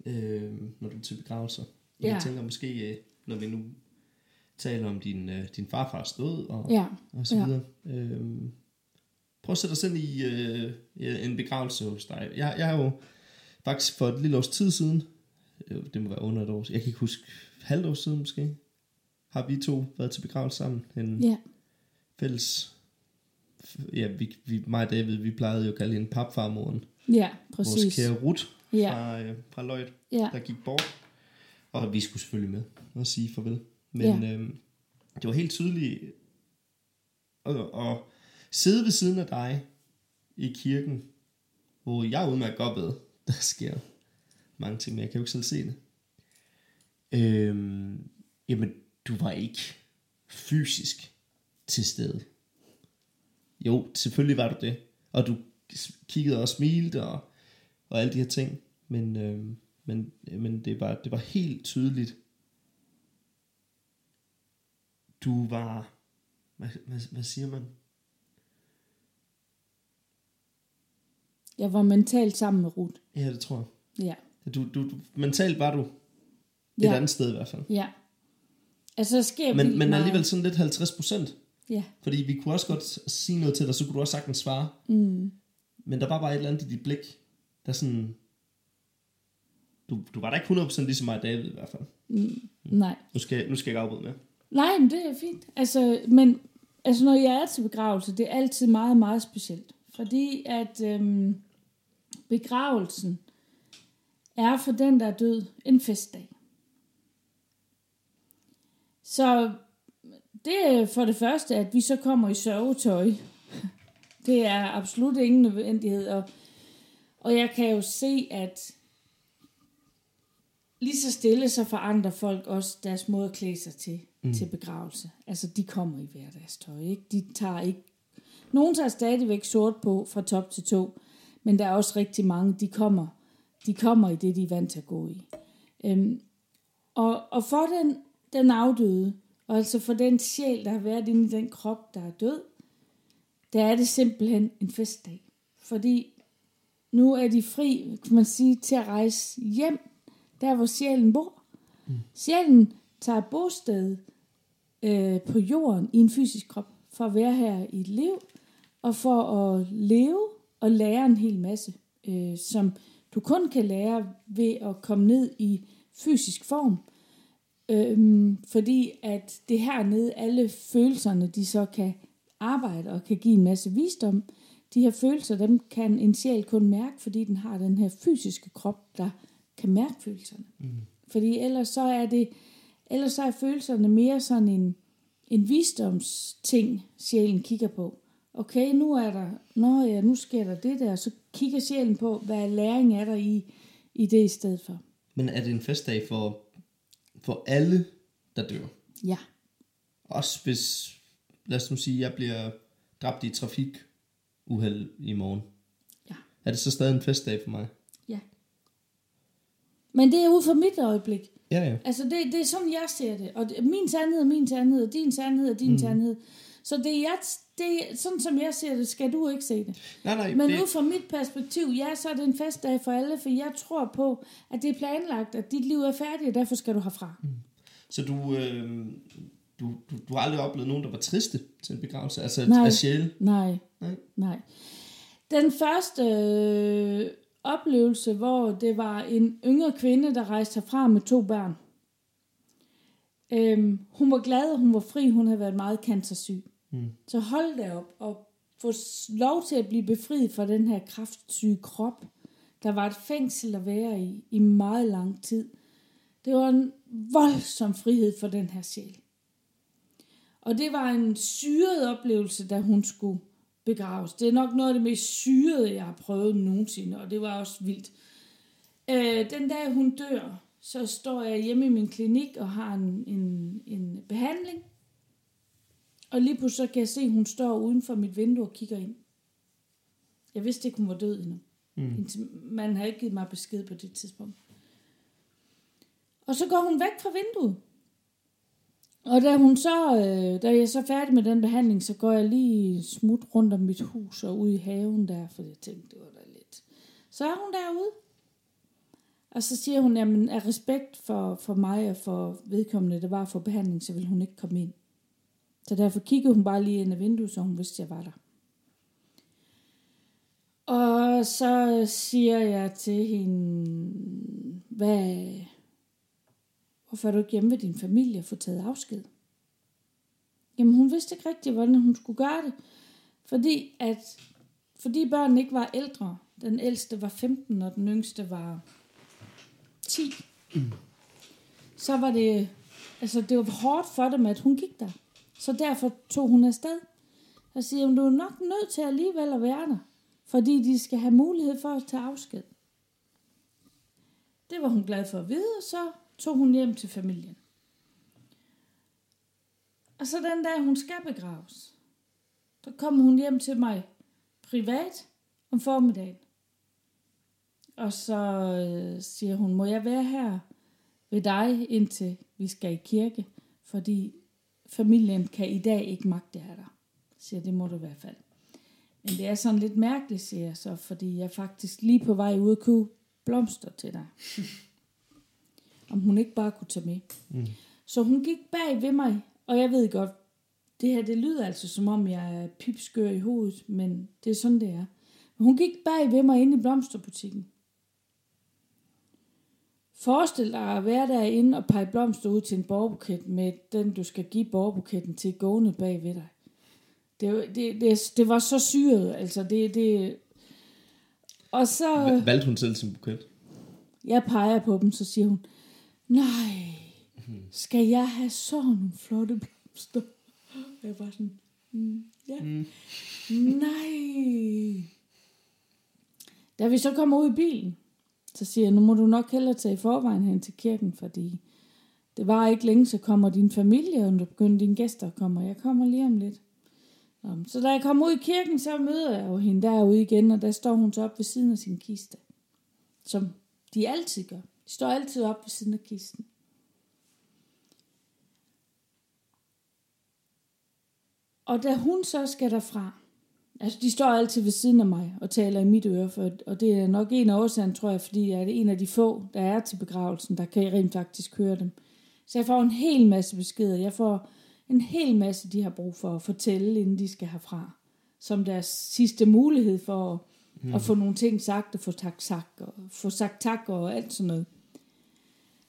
øh, når du er til begravelser. Ja. Jeg tænker måske, øh, når vi nu taler om din, øh, din farfars død og, ja. og så videre. Ja. Øh, prøv at sætte dig selv i øh, en begravelse hos dig. Jeg, jeg har jo faktisk for et lille års tid siden, øh, det må være under et år, jeg kan ikke huske, halvt år siden måske, har vi to været til begravelse sammen. En ja. fælles, ja, vi, vi, mig og David, vi plejede jo at kalde hende papfarmoren. Ja, præcis. Vores kære Ruth ja. fra, øh, fra Lloyd, ja. der gik bort. Og vi skulle selvfølgelig med og sige farvel. Men ja. øhm, det var helt tydeligt at, at sidde ved siden af dig i kirken, hvor jeg udmærket godt ved, der sker mange ting, men jeg kan jo ikke selv se det. Øhm, jamen, du var ikke fysisk til stede. Jo, selvfølgelig var du det. Og du kiggede og smilte og, og alle de her ting. Men, øhm, men, men det, var, det var helt tydeligt, du var, hvad, hvad, hvad siger man? Jeg var mentalt sammen med Ruth. Ja, det tror jeg. Ja. Du, du, du, mentalt var du et ja. andet sted i hvert fald. Ja. Altså, sker men, men alligevel sådan lidt 50 procent. Ja. Fordi vi kunne også godt sige noget til dig, så kunne du også sagtens svare. Mm. Men der var bare et eller andet i dit blik, der sådan... Du, du var da ikke 100% ligesom mig David i hvert fald. Mm. Nej. Nu skal, nu skal jeg ikke afbryde mere. Nej, men det er fint. Altså, men altså, når jeg er til begravelse, det er altid meget, meget specielt. Fordi at øhm, begravelsen er for den, der er død, en festdag. Så det er for det første, at vi så kommer i sørgetøj. Det er absolut ingen nødvendighed. Og, og jeg kan jo se, at lige så stille, så forandrer folk også deres måde at klæde sig til, mm. til begravelse. Altså, de kommer i hverdagstøj, ikke? De tager ikke... Nogen tager stadigvæk sort på fra top til to, men der er også rigtig mange, de kommer, de kommer i det, de er vant til at gå i. Øhm, og, og for den, den afdøde, og altså for den sjæl, der har været inde i den krop, der er død, der er det simpelthen en festdag. Fordi nu er de fri, kan man sige, til at rejse hjem der hvor sjælen bor. Mm. Sjælen tager bosted øh, på jorden i en fysisk krop, for at være her i et liv, og for at leve og lære en hel masse, øh, som du kun kan lære ved at komme ned i fysisk form. Øhm, fordi at det hernede, alle følelserne, de så kan arbejde og kan give en masse visdom. De her følelser, dem kan en sjæl kun mærke, fordi den har den her fysiske krop, der kan mærke følelserne. Mm. Fordi ellers så er det, ellers så er følelserne mere sådan en, en visdomsting, sjælen kigger på. Okay, nu er der, nå ja, nu sker der det der, så kigger sjælen på, hvad læring er der i, i det i stedet for. Men er det en festdag for, for alle, der dør? Ja. Også hvis, lad os nu sige, jeg bliver dræbt i trafikuheld i morgen. Ja. Er det så stadig en festdag for mig? Men det er ud fra mit øjeblik. Ja, ja. Altså, det, det er sådan, jeg ser det. Og det, min sandhed er min sandhed, og din sandhed er din mm. sandhed. Så det er, det sådan, som jeg ser det, skal du ikke se det. Nej, nej. Men det... ud fra mit perspektiv, ja, så er det en festdag for alle, for jeg tror på, at det er planlagt, at dit liv er færdigt, og derfor skal du herfra. Mm. Så du, øh, du, du, du har aldrig oplevet nogen, der var triste til en begravelse? Altså Nej. af sjæle? Nej, Nej. nej. Den første øh, oplevelse, hvor det var en yngre kvinde, der rejste herfra med to børn. Øhm, hun var glad, og hun var fri. Hun havde været meget cancersyg. Mm. Så hold da op og få lov til at blive befriet fra den her kraftsyge krop. Der var et fængsel at være i i meget lang tid. Det var en voldsom frihed for den her sjæl. Og det var en syret oplevelse, da hun skulle begraves. Det er nok noget af det mest syrede, jeg har prøvet nogensinde, og det var også vildt. Øh, den dag hun dør, så står jeg hjemme i min klinik og har en, en, en behandling. Og lige pludselig så kan jeg se, at hun står uden for mit vindue og kigger ind. Jeg vidste ikke, hun var død endnu. Mm. Man har ikke givet mig besked på det tidspunkt. Og så går hun væk fra vinduet. Og da, hun så, øh, da jeg er så færdig med den behandling, så går jeg lige smut rundt om mit hus og ud i haven der, for jeg tænkte, det var da lidt. Så er hun derude. Og så siger hun, jamen af respekt for, for mig og for vedkommende, der var for behandling, så vil hun ikke komme ind. Så derfor kiggede hun bare lige ind ad vinduet, så hun vidste, at jeg var der. Og så siger jeg til hende, hvad, hvorfor er du ikke hjemme ved din familie og få taget afsked? Jamen hun vidste ikke rigtigt, hvordan hun skulle gøre det. Fordi at fordi børnene ikke var ældre, den ældste var 15, og den yngste var 10, så var det, altså det var hårdt for dem, at hun gik der. Så derfor tog hun afsted. Og siger, du er nok nødt til alligevel at være der, fordi de skal have mulighed for at tage afsked. Det var hun glad for at vide, og så tog hun hjem til familien. Og så den dag, hun skal begraves, der kommer hun hjem til mig privat om formiddagen. Og så øh, siger hun, må jeg være her ved dig, indtil vi skal i kirke, fordi familien kan i dag ikke magte her der. Siger, det må du i hvert fald. Men det er sådan lidt mærkeligt, siger jeg så, fordi jeg er faktisk lige på vej ud og købe blomster til dig. Om hun ikke bare kunne tage med. Mm. Så hun gik bag ved mig, og jeg ved godt, det her det lyder altså som om jeg er pipskør i hovedet, men det er sådan det er. Hun gik bag ved mig ind i blomsterbutikken. Forestil dig at være derinde og pege blomster ud til en borgerbuket med den, du skal give borgerbuketten til gående bag ved dig. Det, det, det, det var så syret, altså det, det... Og så... Valgte hun selv sin buket? Jeg peger på dem, så siger hun, nej, skal jeg have sådan nogle flotte blomster? Og jeg var sådan, mm, ja, Mm. nej. Da vi så kommer ud i bilen, så siger jeg, nu må du nok hellere tage i forvejen hen til kirken, fordi det var ikke længe, så kommer din familie, og nu begynder dine gæster at komme, og jeg kommer lige om lidt. Nå, Så da jeg kommer ud i kirken, så møder jeg jo hende derude igen, og der står hun så op ved siden af sin kiste. Som de altid gør. De står altid op ved siden af kisten. Og da hun så skal derfra, altså de står altid ved siden af mig og taler i mit øre, for, og det er nok en af årsagen, tror jeg, fordi jeg er en af de få, der er til begravelsen, der kan jeg rent faktisk høre dem. Så jeg får en hel masse beskeder. Jeg får en hel masse, de har brug for at fortælle, inden de skal herfra. Som deres sidste mulighed for at, mm. at få nogle ting sagt, og få tak, sagt, og få sagt tak og alt sådan noget.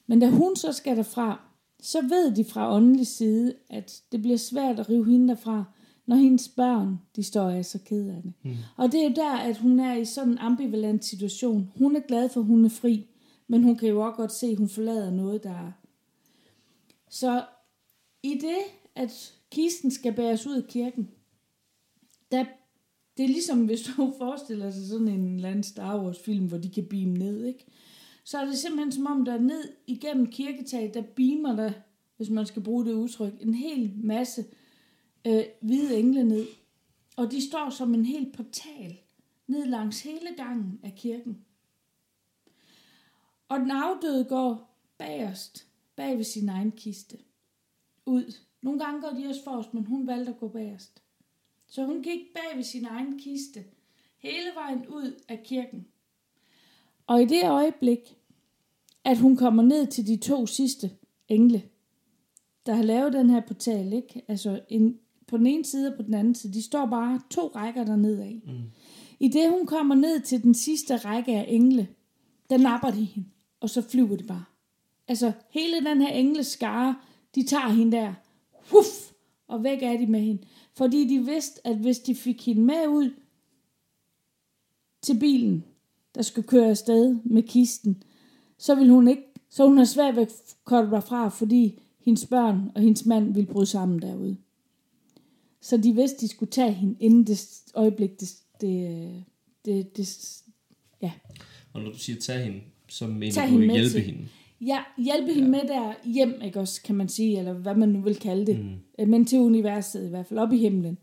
Men da hun så skal derfra, så ved de fra åndelig side, at det bliver svært at rive hende derfra, når hendes børn, de står er så ked af det. Mm. Og det er jo der, at hun er i sådan en ambivalent situation. Hun er glad for, at hun er fri, men hun kan jo også godt se, at hun forlader noget, der er. Så i det, at kisten skal bæres ud af kirken, der, det er ligesom, hvis du forestiller sig sådan en eller anden Star Wars film, hvor de kan beame ned, ikke? Så er det simpelthen som om, der er ned igennem kirketaget, der beamer der, hvis man skal bruge det udtryk, en hel masse øh, hvide engle ned. Og de står som en hel portal ned langs hele gangen af kirken. Og den afdøde går bagerst, bag ved sin egen kiste, ud. Nogle gange går de også forrest, men hun valgte at gå bagerst. Så hun gik bag ved sin egen kiste, hele vejen ud af kirken. Og i det øjeblik, at hun kommer ned til de to sidste engle, der har lavet den her portal, ikke? Altså en, på den ene side og på den anden side, de står bare to rækker dernede af. Mm. I det hun kommer ned til den sidste række af engle, der napper de hende, og så flyver de bare. Altså hele den her engleskare, de tager hende der, huff, og væk er de med hende. Fordi de vidste, at hvis de fik hende med ud til bilen, der skulle køre afsted med kisten, så ville hun ikke, så hun har svært ved at komme derfra, fordi hendes børn og hendes mand ville bryde sammen derude. Så de vidste, de skulle tage hende inden det øjeblik, det, det, det, det ja. Og når du siger tage hende, så mener Tag du hende hjælpe til- hende. Ja, hjælpe hende med der hjem, ikke også, kan man sige, eller hvad man nu vil kalde det. Mm. Men til universet i hvert fald, op i himlen.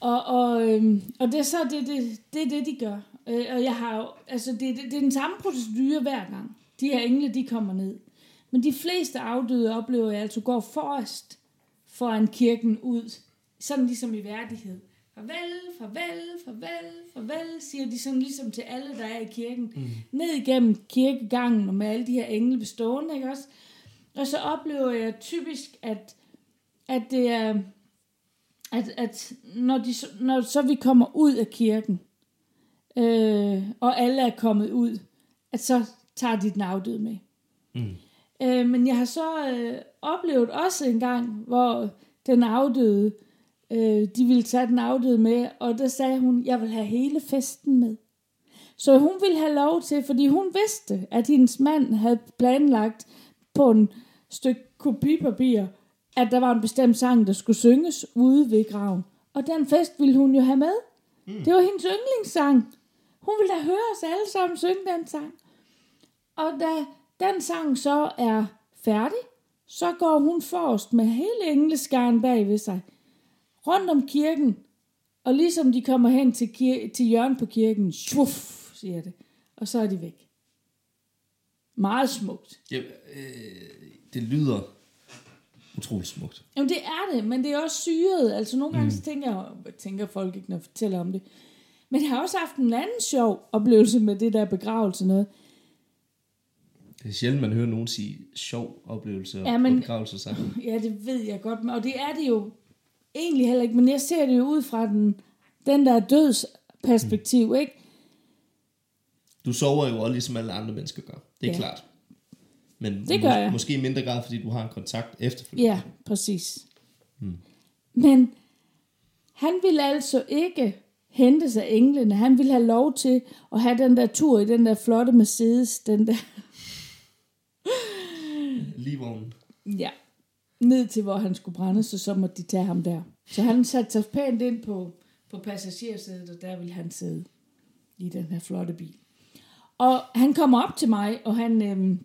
Og, og, øhm, og det er så det, det, det, det de gør. Øh, og jeg har jo, altså det, det, det er den samme procedure hver gang. De her engle, de kommer ned. Men de fleste afdøde oplever jeg altså går forrest foran kirken ud. Sådan ligesom i værdighed. Farvel, farvel, farvel, farvel, siger de sådan ligesom til alle, der er i kirken. Mm. Ned igennem kirkegangen og med alle de her engle bestående, ikke også? Og så oplever jeg typisk, at, at det er, at, at når, de, så- når så vi kommer ud af kirken, øh, og alle er kommet ud, at så tager de den afdøde med. Mm. Øh, men jeg har så øh, oplevet også en gang, hvor den afdøde, øh, de ville tage den afdøde med, og der sagde hun, jeg vil have hele festen med. Så hun ville have lov til, fordi hun vidste, at hendes mand havde planlagt på en stykke kopipapir, at der var en bestemt sang, der skulle synges ude ved graven. Og den fest ville hun jo have med. Mm. Det var hendes yndlingssang. Hun ville da høre os alle sammen synge den sang. Og da den sang så er færdig, så går hun forrest med hele engleskaren bag ved sig, rundt om kirken, og ligesom de kommer hen til, kir- til hjørnet på kirken, svuff, siger det, og så er de væk. Meget smukt. Ja, øh, det lyder utroligt smukt. Jamen det er det, men det er også syret. Altså nogle gange mm. så tænker tænker folk ikke, når jeg fortæller om det. Men jeg har også haft en anden sjov oplevelse med det der begravelse noget. Det er sjældent, man hører nogen sige sjov oplevelse Ja, men- men... begravelse sammen. Ja, det ved jeg godt, og det er det jo egentlig heller ikke, men jeg ser det jo ud fra den, den der dødsperspektiv, mm. ikke? Du sover jo også ligesom alle andre mennesker gør. Det er Ja. klart. Men Det gør jeg. måske i mindre grad, fordi du har en kontakt efterfølgende. Ja, præcis. Mm. Men han ville altså ikke hente sig englene. Han ville have lov til at have den der tur i den der flotte Mercedes, den der, Livvognen. ja, ned til hvor han skulle brænde, så så måtte de tage ham der. Så han satte sig pænt ind på, på passagersædet, og der ville han sidde i den her flotte bil. Og han kom op til mig, og han, øhm,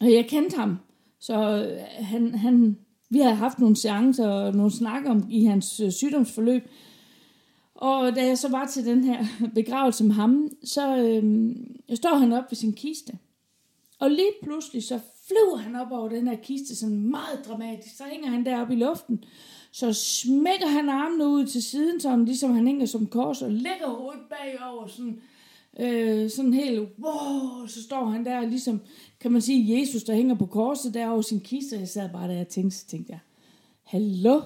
og jeg kendte ham, så øh, han, han, vi havde haft nogle seancer og nogle snakker om i hans øh, sygdomsforløb. Og da jeg så var til den her begravelse med ham, så øhm, står han op ved sin kiste. Og lige pludselig så flyver han op over den her kiste sådan meget dramatisk. Så hænger han deroppe i luften. Så smækker han armene ud til siden, sådan ligesom han hænger som kors, og lægger hovedet bagover, sådan, øh, sådan helt, wow, så står han der, ligesom, kan man sige, Jesus, der hænger på korset der over sin kiste, jeg sad bare der og tænkte, så tænkte jeg, hallo,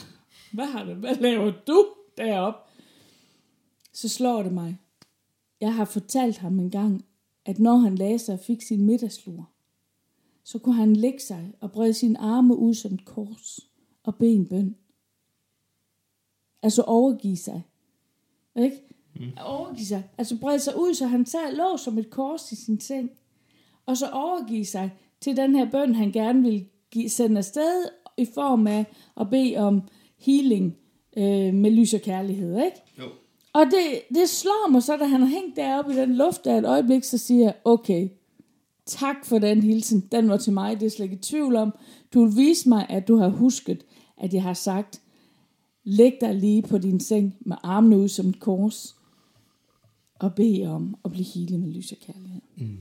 hvad har du, hvad laver du deroppe? Så slår det mig. Jeg har fortalt ham en gang, at når han lagde sig og fik sin middagslur, så kunne han lægge sig og brede sine arme ud som et kors og bede en bøn. Altså overgive sig. Ikke? Mm. Overgive sig. Altså brede sig ud, så han sad lå som et kors i sin seng. Og så overgive sig til den her bøn, han gerne vil give, sende afsted i form af at bede om healing øh, med lys og kærlighed. Ikke? Jo. Og det, det slår mig så, da han har hængt deroppe i den luft der et øjeblik, så siger jeg, okay, tak for den hilsen. Den var til mig, det er slet ikke i tvivl om. Du vil vise mig, at du har husket, at jeg har sagt, læg dig lige på din seng med armene ud som et kors, og bed om at blive healet med lys og kærlighed. Mm.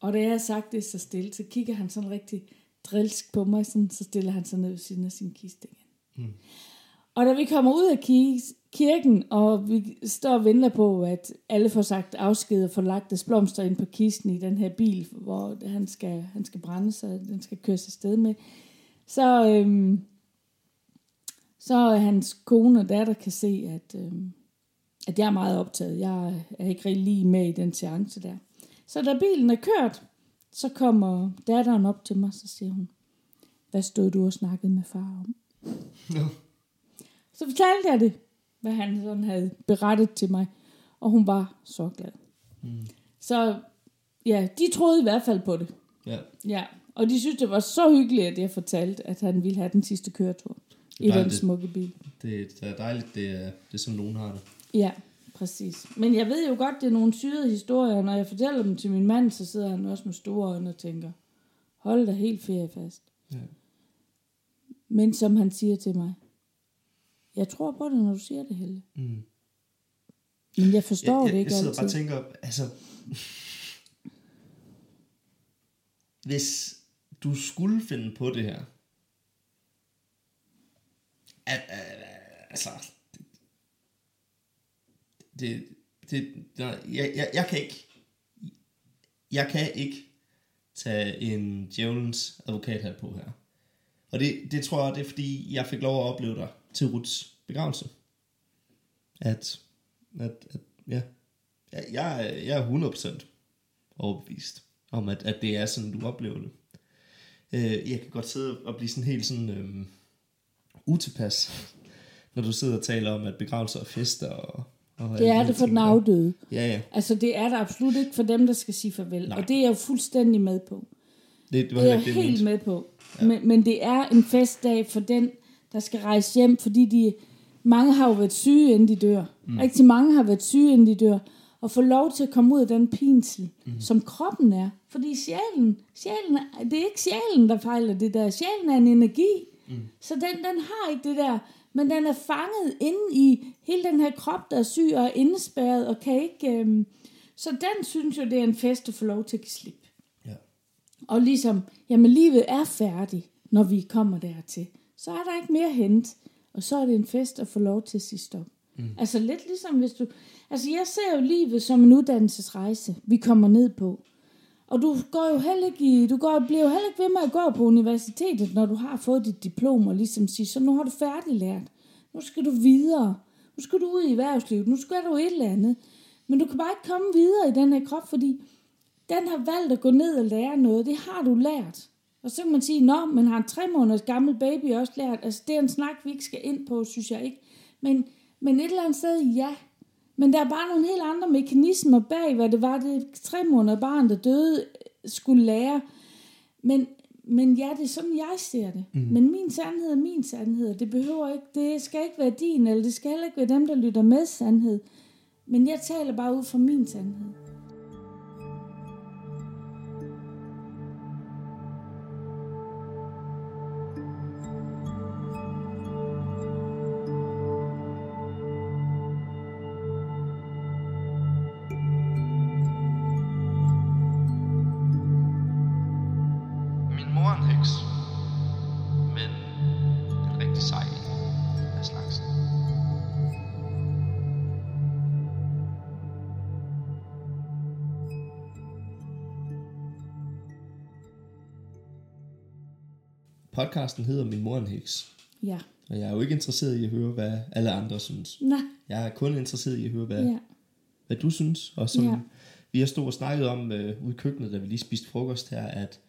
Og da jeg har sagt det så stille, så kigger han sådan rigtig drilsk på mig, sådan, så stiller han sig ned ved siden af sin kiste igen. Og da vi kommer ud af ki- kirken, og vi står og venter på, at alle får sagt afsked og får lagt deres blomster ind på kisten i den her bil, hvor han skal, han skal brænde, så den skal køres afsted med, Så, øhm, så er hans kone og datter kan se, at, øhm, at jeg er meget optaget. Jeg er ikke rigtig lige med i den seance der. Så da bilen er kørt, så kommer datteren op til mig, så siger hun, hvad stod du og snakkede med far om? No. Så fortalte jeg det, hvad han sådan havde berettet til mig, og hun var så glad. Mm. Så ja, de troede i hvert fald på det. Ja. Ja, og de synes, det var så hyggeligt, at jeg fortalte, at han ville have den sidste køretur i den smukke bil. Det, det er dejligt, det er, det er som nogen har det. Ja, præcis. Men jeg ved jo godt, det er nogle syrede historier, når jeg fortæller dem til min mand, så sidder han også med store øjne og tænker, hold da helt ferie fast. Ja. Men som han siger til mig, jeg tror på det, når du siger det, Helle. Mm. Men jeg forstår jeg, det jeg, ikke jeg sidder altid. bare og tænker, altså... Hvis du skulle finde på det her... At, at, altså... Det... det nej, jeg, jeg, jeg kan ikke... Jeg kan ikke tage en djævelens advokat her på her. Og det, det tror jeg, det er fordi, jeg fik lov at opleve dig til Ruts begravelse. At, at, at ja, jeg, jeg, er- jeg er 100% overbevist om, at, at det er sådan, du oplever det. Øh, jeg kan godt sidde og blive sådan helt sådan øhm, utilpas, når du sidder og taler om, at begravelser og fester og... og Det de er det for den afdøde. Ja, ja. Altså, det er der absolut ikke for dem, der skal sige farvel. Nej. Og det er jeg jo fuldstændig med på. Det, det var Det er jeg helt med på. Ja. Men, men det er en festdag for den, der skal rejse hjem, fordi de, mange har jo været syge, inden de dør. Mm. Rigtig mange har været syge, inden de dør. Og få lov til at komme ud af den pinsel, mm. som kroppen er. Fordi sjælen, sjælen det er ikke sjælen, der fejler det der. Sjælen er en energi. Mm. Så den, den har ikke det der. Men den er fanget inde i hele den her krop, der er syg og er indespærret og kan ikke... Øhm, så den synes jo, det er en fest at få lov til at give slip. Ja. Og ligesom, jamen livet er færdigt, når vi kommer dertil. Så er der ikke mere hent. Og så er det en fest at få lov til at sige stop. Mm. Altså lidt ligesom hvis du... Altså jeg ser jo livet som en uddannelsesrejse, vi kommer ned på. Og du går jo heller ikke i, du går, bliver jo heller ikke ved med at gå på universitetet, når du har fået dit diplom og ligesom sige, så nu har du færdiglært. Nu skal du videre. Nu skal du ud i erhvervslivet. Nu skal du et eller andet. Men du kan bare ikke komme videre i den her krop, fordi den har valgt at gå ned og lære noget. Det har du lært. Og så kan man sige, nå, men har en tre måneders gammel baby også lært? Altså, det er en snak, vi ikke skal ind på, synes jeg ikke. Men, men et eller andet sted, ja. Men der er bare nogle helt andre mekanismer bag, hvad det var, det tre måneder barn, der døde, skulle lære. Men, men ja, det er sådan, jeg ser det. Mm. Men min sandhed er min sandhed. Det behøver ikke, det skal ikke være din, eller det skal heller ikke være dem, der lytter med sandhed. Men jeg taler bare ud fra min sandhed. Podcasten hedder Min mor en heks. Ja. Og jeg er jo ikke interesseret i at høre, hvad alle andre synes. Nej. Jeg er kun interesseret i at høre, hvad, Ja. hvad du synes. Og som Ja. vi har stået og snakket om øh, ude i køkkenet, da vi lige spiste frokost her, at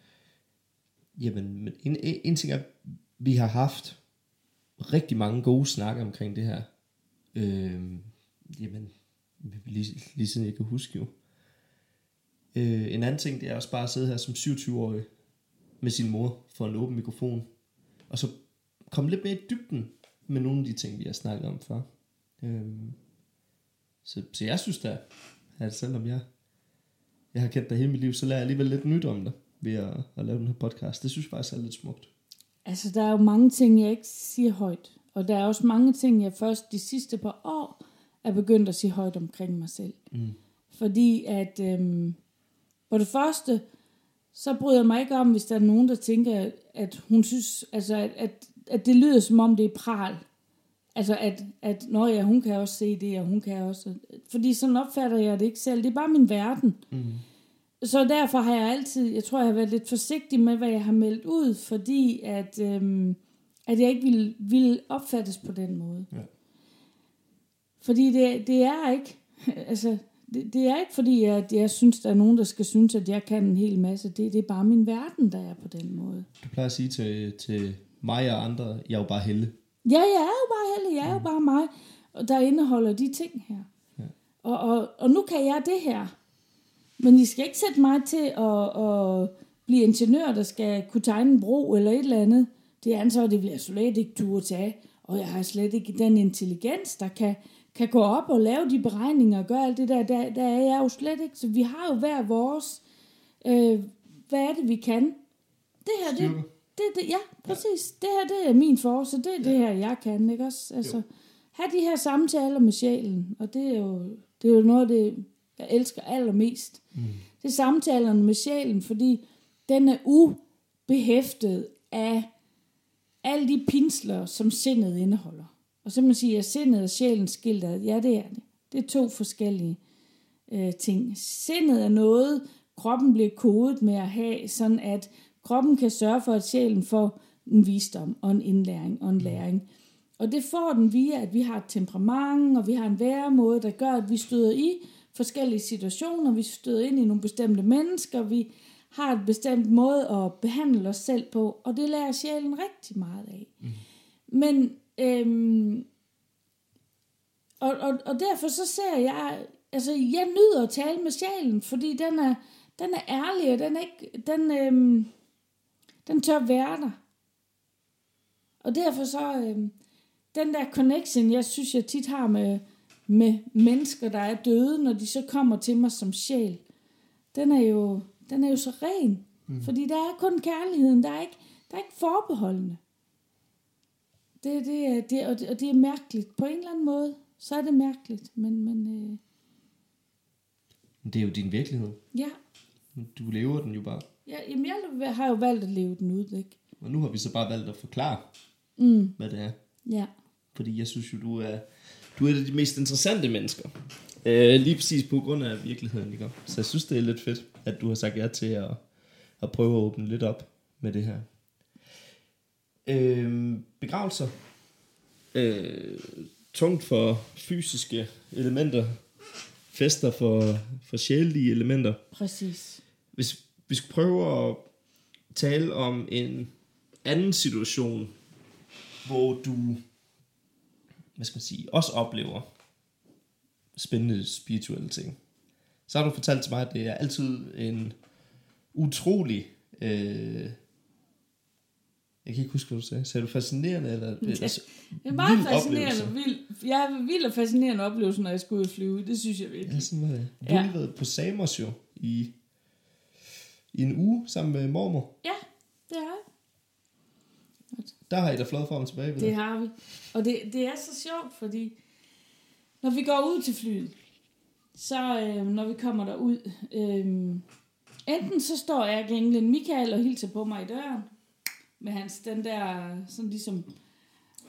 jamen, men en, en, en ting er, vi har haft rigtig mange gode snakke omkring det her. Øh, jamen, lige, lige siden jeg kan huske jo. Øh, en anden ting, det er også bare at sidde her som 27-årig med sin mor for en åben mikrofon, og så komme lidt mere i dybden med nogle af de ting, vi har snakket om før. Øh, så, så jeg synes da, at selvom jeg, jeg har kendt dig hele mit liv, så lærer jeg alligevel lidt nyt om dig ved at, at lave den her podcast. Det synes jeg faktisk er lidt smukt. Altså, der er jo mange ting, jeg ikke siger højt. Og der er også mange ting, jeg først de sidste par år er begyndt at sige højt omkring mig selv. Mm. Fordi at, øhm, for det første, så bryder jeg mig ikke om, hvis der er nogen, der tænker, at hun synes, altså, at, at, at det lyder som om, det er pral. Altså, at, at nå ja, hun kan også se det, og hun kan også... Fordi sådan opfatter jeg det ikke selv. Det er bare min verden. Mm. så derfor har jeg altid, jeg tror, jeg har været lidt forsigtig med, hvad jeg har meldt ud, fordi at, øhm, at jeg ikke ville, ville opfattes på den måde. Ja. Fordi det, det er ikke, altså, det, det er ikke fordi, at jeg synes, der er nogen, der skal synes, at jeg kan en hel masse. Det, det er bare min verden, der er på den måde. Du plejer at sige til, til mig og andre, jeg er jo bare helle. Ja, jeg er jo bare heldig. Jeg er jo bare mig, og der indeholder de ting her. Ja. Og, og, og nu kan jeg det her. Men I skal ikke sætte mig til at, at blive ingeniør, der skal kunne tegne en bro eller et eller andet. Det ansvar, det vil jeg slet ikke turde tage. Og jeg har slet ikke den intelligens, der kan, kan gå op og lave de beregninger og gøre alt det der. Der, der er jeg jo slet ikke. Så vi har jo hver vores... Øh, hvad er det, vi kan? Det her, det, det, det, ja, præcis. Det her, det er min force, det er det her, jeg kan, ikke også? Altså, Jo. have de her samtaler med sjælen, og det er jo, det er jo noget det, jeg elsker allermest. Mm. Det er samtalerne med sjælen, fordi den er ubehæftet af alle de pinsler, som sindet indeholder. Og så man sige, at sindet og sjælen skilt ad. Ja, det er det. Det er to forskellige øh, ting. Sindet er noget, kroppen bliver kodet med at have, sådan at kroppen kan sørge for, at sjælen får en visdom og en indlæring og en læring. Og det får den via, at vi har et temperament, og vi har en væremåde, der gør, at vi støder i forskellige situationer, vi støder ind i nogle bestemte mennesker, vi har et bestemt måde at behandle os selv på, og det lærer sjælen rigtig meget af. Mm. Men, øhm, og, og, og derfor så ser jeg, altså jeg nyder at tale med sjælen, fordi den er, den er ærlig, og den er ikke, den, øhm, den tør være der. Og derfor så, øhm, den der connection, jeg synes, jeg tit har med, med mennesker, der er døde, når de så kommer til mig som sjæl, den er jo, den er jo så ren. Mm. Fordi der er kun kærligheden, der er ikke, der er ikke forbeholdende. Det, det, er, det, og, det, og det er mærkeligt. På en eller anden måde, så er det mærkeligt. Men, men øh, det er jo din virkelighed. ja, Du lever den jo bare. ja jamen, jeg har jo valgt at leve den ud, ikke? Og nu har vi så bare valgt at forklare, Mm, hvad det er. ja. Fordi jeg synes jo, du er, du er et af de mest interessante mennesker. Øh, lige præcis på grund af virkeligheden, ikke? Så jeg synes, det er lidt fedt, at du har sagt ja til at, at prøve at åbne lidt op med det her. Øh, begravelser. Øh, tungt for fysiske elementer. Fester for, for sjælelige elementer. Præcis. Hvis vi skulle prøve at tale om en anden situation, hvor du, hvad skal man sige, også oplever spændende spirituelle ting, så har du fortalt til mig, at det er altid en utrolig, øh, jeg kan ikke huske, hvad du sagde. Sagde du fascinerende? Eller, eller Det er meget vild fascinerende. oplevelse? Vild, jeg er vild og fascinerende oplevelse, når jeg skal ud og flyve. Det synes jeg virkelig. Ja, sådan var det. Du har Ja. lige været på Samos jo i, i en uge sammen med mormor. Ja, det er Der har I da flået frem og tilbage ved Det har vi. Og det, det er så sjovt, fordi når vi går ud til flyet, så øh, når vi kommer derud, øh, enten så står jeg englen Michael og hilser på mig i døren, med hans den der, sådan ligesom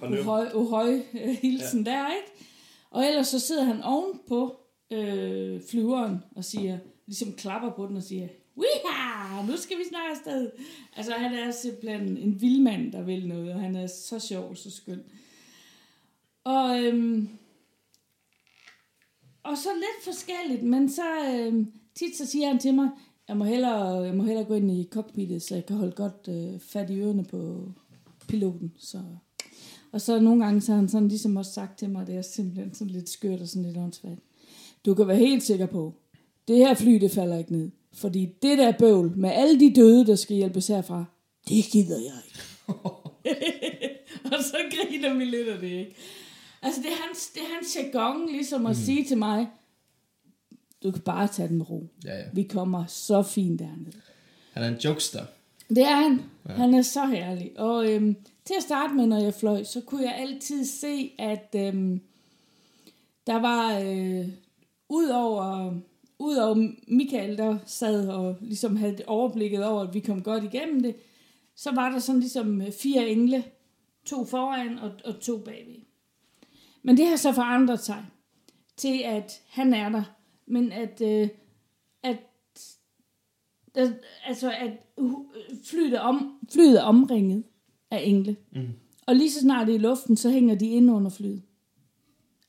uhøj, uhøj øh, hilsen ja. der, ikke? Og ellers så sidder han oven på øh, flyveren og siger, ligesom klapper på den og siger, Wiha! Nu skal vi snart afsted. Altså, han er simpelthen en vildmand, der vil noget, og han er så sjov så skøn. Og, øhm, og så lidt forskelligt, men så øhm, tit så siger han til mig, jeg må hellere, jeg må hellere gå ind i cockpittet, så jeg kan holde godt øh, fat i ørerne på piloten. Så. Og så nogle gange så har han sådan ligesom også sagt til mig, det er simpelthen sådan lidt skørt og sådan lidt åndssvagt. Du kan være helt sikker på, det her fly, det falder ikke ned. Fordi det der bøvl med alle de døde, der skal hjælpes herfra, det gider jeg ikke. og så griner vi lidt af det, ikke? Altså, det er hans, det er hans jargon, ligesom at mm. sige til mig, du kan bare tage den ro. Ja, ja. Vi kommer så fint derned. Han er en jokester. Det er han. Ja. Han er så herlig. Og øhm, til at starte med, når jeg fløj, så kunne jeg altid se, at øhm, der var, øh, ud over Udover Michael, der sad og ligesom havde overblikket over, at vi kom godt igennem det, så var der sådan ligesom øh, fire engle, to foran og, og to bagved. Men det har så forandret sig til, at han er der, men at, øh, at altså, at flyet er, om, flyet er omringet af engle. Mm. Og lige så snart det er i luften, så hænger de inde under flyet.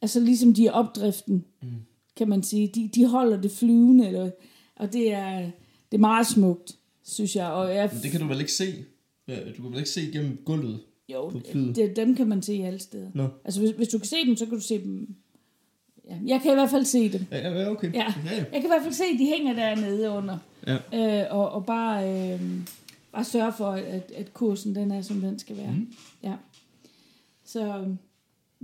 Altså ligesom de er opdriften, Mm. kan man sige. De, de holder det flyvende, eller, og det er, det er meget smukt, synes jeg. Og jeg Men det kan du vel ikke se? Du kan vel ikke se igennem gulvet? jo, på flyet. det, dem kan man se alle steder. Nå. Altså hvis, hvis du kan se dem, så kan du se dem. Ja, jeg kan i hvert fald se dem. Ja, okay. Ja. ja. Jeg kan i hvert fald se, at de hænger dernede under. ja. Øh, og, og bare, øh, bare sørge for, at, at kursen den er, som den skal være. Mhm. Ja. Så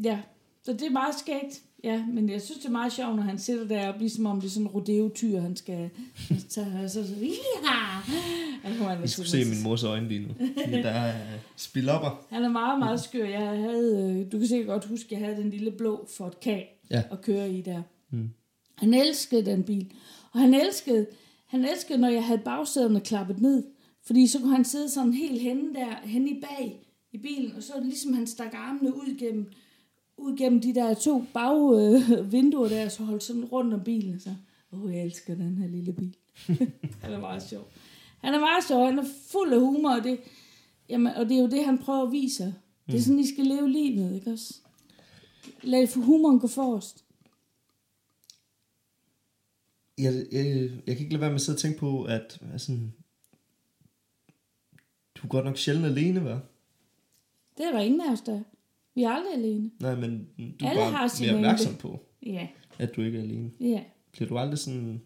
ja, så det er meget skægt. Ja, men jeg synes, det er meget sjovt, når han sidder deroppe, ligesom om det er sådan en rodeo-tyr, han skal tage, og så, så, ja! Jeg skulle se min mors øjne lige nu. Der er spilopper. Han er meget, meget skør. Jeg havde, øh, du kan sikkert godt huske, jeg havde den lille blå Ford K Ja. at køre i der. Mm. Han elskede den bil. Og han elskede, han elskede, når jeg havde bagsæderne klappet ned. Fordi så kunne han sidde sådan helt henne der, henne i bag i bilen, og så ligesom han stak armene ud gennem, ud gennem de der to bagvinduer øh, der, så holdt sådan rundt om bilen. Så, åh, oh, jeg elsker den her lille bil. han er meget sjov. Han er meget sjov, han er fuld af humor, og det, jamen, og det er jo det, han prøver at vise. Det er sådan, I skal leve livet, ikke også? Lad for humoren gå forrest. Jeg, jeg, jeg kan ikke lade være med at sidde og tænke på, at altså, du er godt nok sjældent alene, hva'? Det er der ingen af os, der er. Vi er aldrig alene. Nej, men du er Alle har bare sine mere opmærksom på, Ja, at du ikke er alene. ja. Bliver du aldrig sådan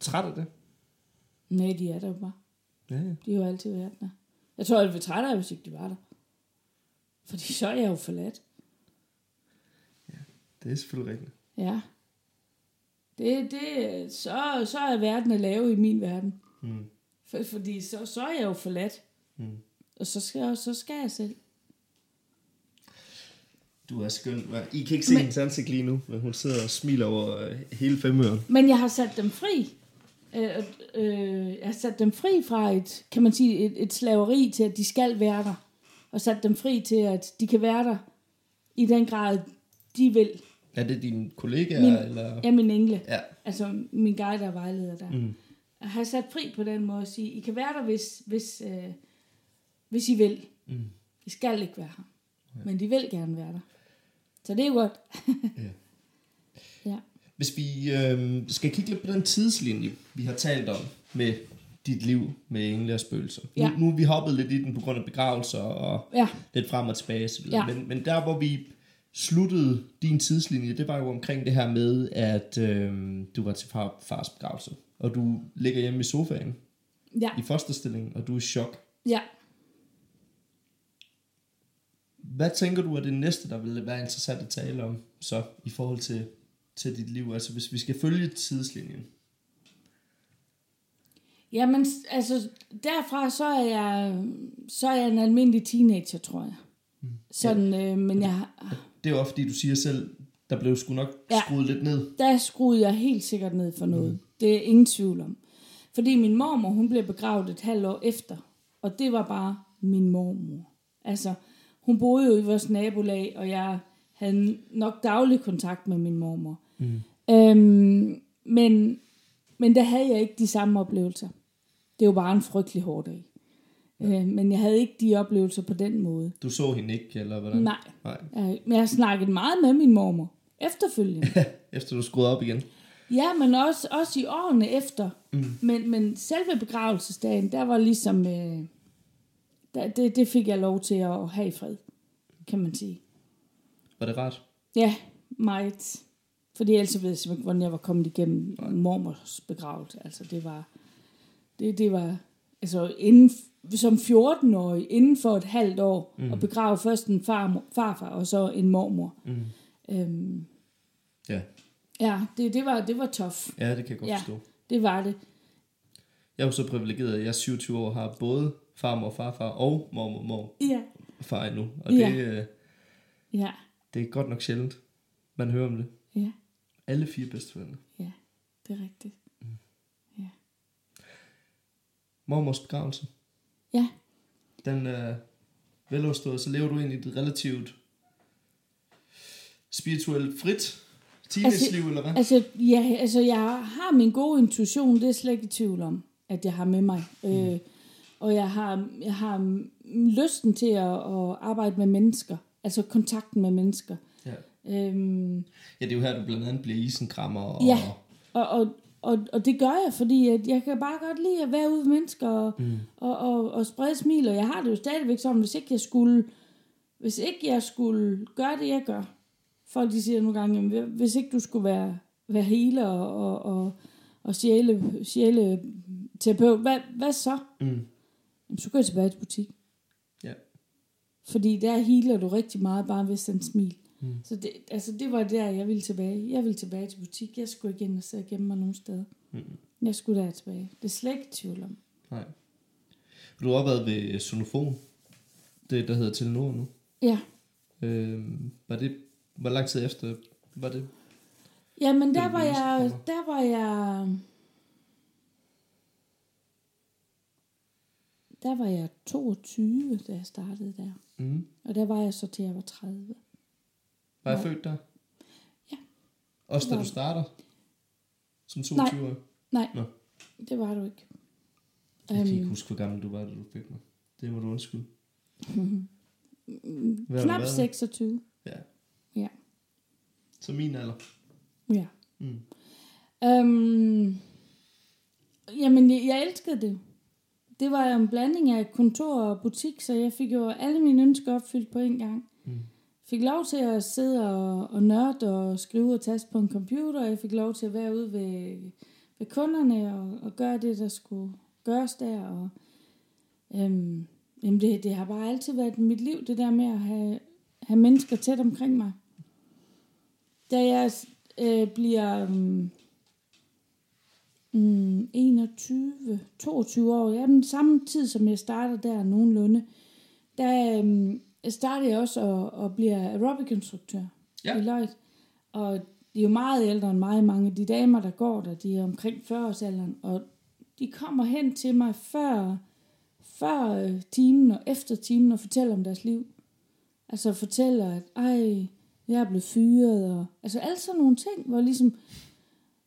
træt af det? Nej, de er der jo bare. Ja, ja. De har jo altid været der. Jeg tror, jeg ville trætte af, hvis ikke de var der. Fordi så er jeg jo forladt. Det er selvfølgelig rigtigt. Ja. Det, det, så, så er verden at lave i min verden. Mm. For, fordi så, så er jeg jo forladt. Mm. Og så skal, så skal jeg selv. Du er skøn. I kan ikke se Men- hendes ansigt lige nu, men hun sidder og smiler over øh, hele femøren. Men jeg har sat dem fri. Øh, øh, jeg har sat dem fri fra et, kan man sige, et, et slaveri til, at de skal være der. Og sat dem fri til, at de kan være der i den grad, de vil. Er det dine kollegaer, Min- eller? Ja, min engle. Ja. Altså min guide og vejleder der. Mm. Jeg har sat fri på den måde at sige, I kan være der, hvis, hvis, øh, hvis I vil. Mm. I skal ikke være her. Men de vil gerne være der. Så det er jo godt. Ja. Ja. Hvis vi øh, skal kigge lidt på den tidslinje, vi har talt om med dit liv med engle og spøgelser. Ja. Nu, nu er vi hoppet lidt i den på grund af begravelser og Ja, lidt frem og tilbage osv. Ja. Men, men der, hvor vi sluttede din tidslinje, det var jo omkring det her med, at øh, du var til far, fars begravelse, og du ligger hjemme i sofaen ja, i fosterstilling, og du er i chok. ja. Hvad tænker du er det næste, der vil være interessant at tale om, så i forhold til, til dit liv? Altså hvis vi skal følge tidslinjen. Jamen, altså, derfra så er jeg, så er jeg en almindelig teenager, tror jeg. Sådan, øh, men jeg, Det er jo også fordi, du siger selv, der blev sgu nok Ja. skruet lidt ned. der skruede jeg helt sikkert ned for noget. Mm. Det er ingen tvivl om. Fordi min mormor, hun blev begravet et halvt år efter. Og det var bare min mormor. Altså, hun boede jo i vores nabolag, og jeg havde nok daglig kontakt med min mormor. Mm. Øhm, men, men der havde jeg ikke de samme oplevelser. Det var bare en frygtelig hård dag. Øh, men jeg havde ikke de oplevelser på den måde. Du så hende ikke, eller hvordan? Nej. Nej. Jeg, men jeg har snakket meget med min mormor efterfølgende. Efter du skruede op igen. Ja, men også, også i årene efter. Mm. Men, men selve begravelsesdagen, der var ligesom... Øh, der, det, det fik jeg lov til at have i fred, kan man sige. Var det rart? Ja, meget. Fordi ellers ved jeg simpelthen ikke, hvordan jeg var kommet igennem mormors begravelse. Altså, det var... Det, det var... Altså, inden, som 14-årig, inden for et halvt år, mm. at begrave først en far, farfar, og så en mormor. Mm. Øhm, Ja. ja, det, det, var, det var tough. Ja, det kan jeg godt Ja. forstå. Det var det. Jeg er jo så privilegeret, at jeg er 27 år har både farmor, farfar og mormor, mor Ja. og far endnu. Og Ja. det, øh, Ja, det er godt nok sjældent, man hører om det. ja, Alle fire bedsteforældre. ja, det er rigtigt. Mormors begravelse, Ja, den er veloverstået, så lever du egentlig et relativt spirituelt frit teenage-liv, eller hvad? altså, ja, altså jeg har min gode intuition, det er slet ikke i tvivl om. at jeg har med mig. Mm. Øh, og jeg har, jeg har lysten til at, at arbejde med mennesker, altså kontakten med mennesker. Ja. Øhm, ja, det er jo her, du blandt andet bliver isenkrammer. Og, Ja. og, og, og, og det gør jeg, fordi at jeg kan bare godt lide at være ude med mennesker og, Mm. og, og, og sprede smil, og jeg har det jo stadigvæk sådan, hvis ikke jeg skulle, hvis ikke jeg skulle gøre det, jeg gør. Folk de siger nogle gange, jamen, hvis ikke du skulle være, være healer og, og, og, og sjæle, sjæle terapeut, hvad, hvad så? Mm. Jamen, så går jeg tilbage til butik. Ja. Fordi der healer du rigtig meget bare ved at sende smil. Mm. Så det, altså det var der, jeg ville tilbage. Jeg ville tilbage til butik. Jeg skulle ikke ind og sidde og gemme mig nogen steder. Mm. Jeg skulle der tilbage. Det er slet ikke tvivl om. Nej. Du har været ved Sonofon. Det, der hedder Telenor nu. Ja. Øhm, var det, hvor lang tid efter var det? Jamen, der var jeg, der var jeg, der var jeg 22, da jeg startede der. Mm. Og der var jeg så til jeg var 30. Var jeg født der? Ja. Også da du starter? Som 22 år? Nej, Nå. det var du ikke. Jeg kan ikke Øhm, huske, hvor gammel du var, da du fik mig. Det må du undskylde. Hvad knap været? 26. Ja. Ja. Så min alder. Ja. Mm. Øhm, jamen, jeg, jeg elskede det. Det var jo en blanding af kontor og butik, så jeg fik jo alle mine ønsker opfyldt på en gang. Fik lov til at sidde og, og nørde og skrive og taste på en computer. Jeg fik lov til at være ude ved, ved kunderne og, og gøre det, der skulle gøres der. Og, øhm, jamen det, det har bare altid været mit liv, det der med at have, have mennesker tæt omkring mig. Da jeg øh, bliver um, mm, mm 21, 22 år, ja, den samme tid, som jeg starter der nogenlunde, der Øh, startede jeg også og, og bliver aerobic-instruktør Ja. i Lloyd. Og de er jo meget ældre end mig, mange af de damer, der går der, de er omkring 40-årsalderen, og de kommer hen til mig før, før øh, timen og efter timen og fortæller om deres liv. Altså fortæller, at ej, jeg er blevet fyret, og altså alle sådan nogle ting, hvor ligesom,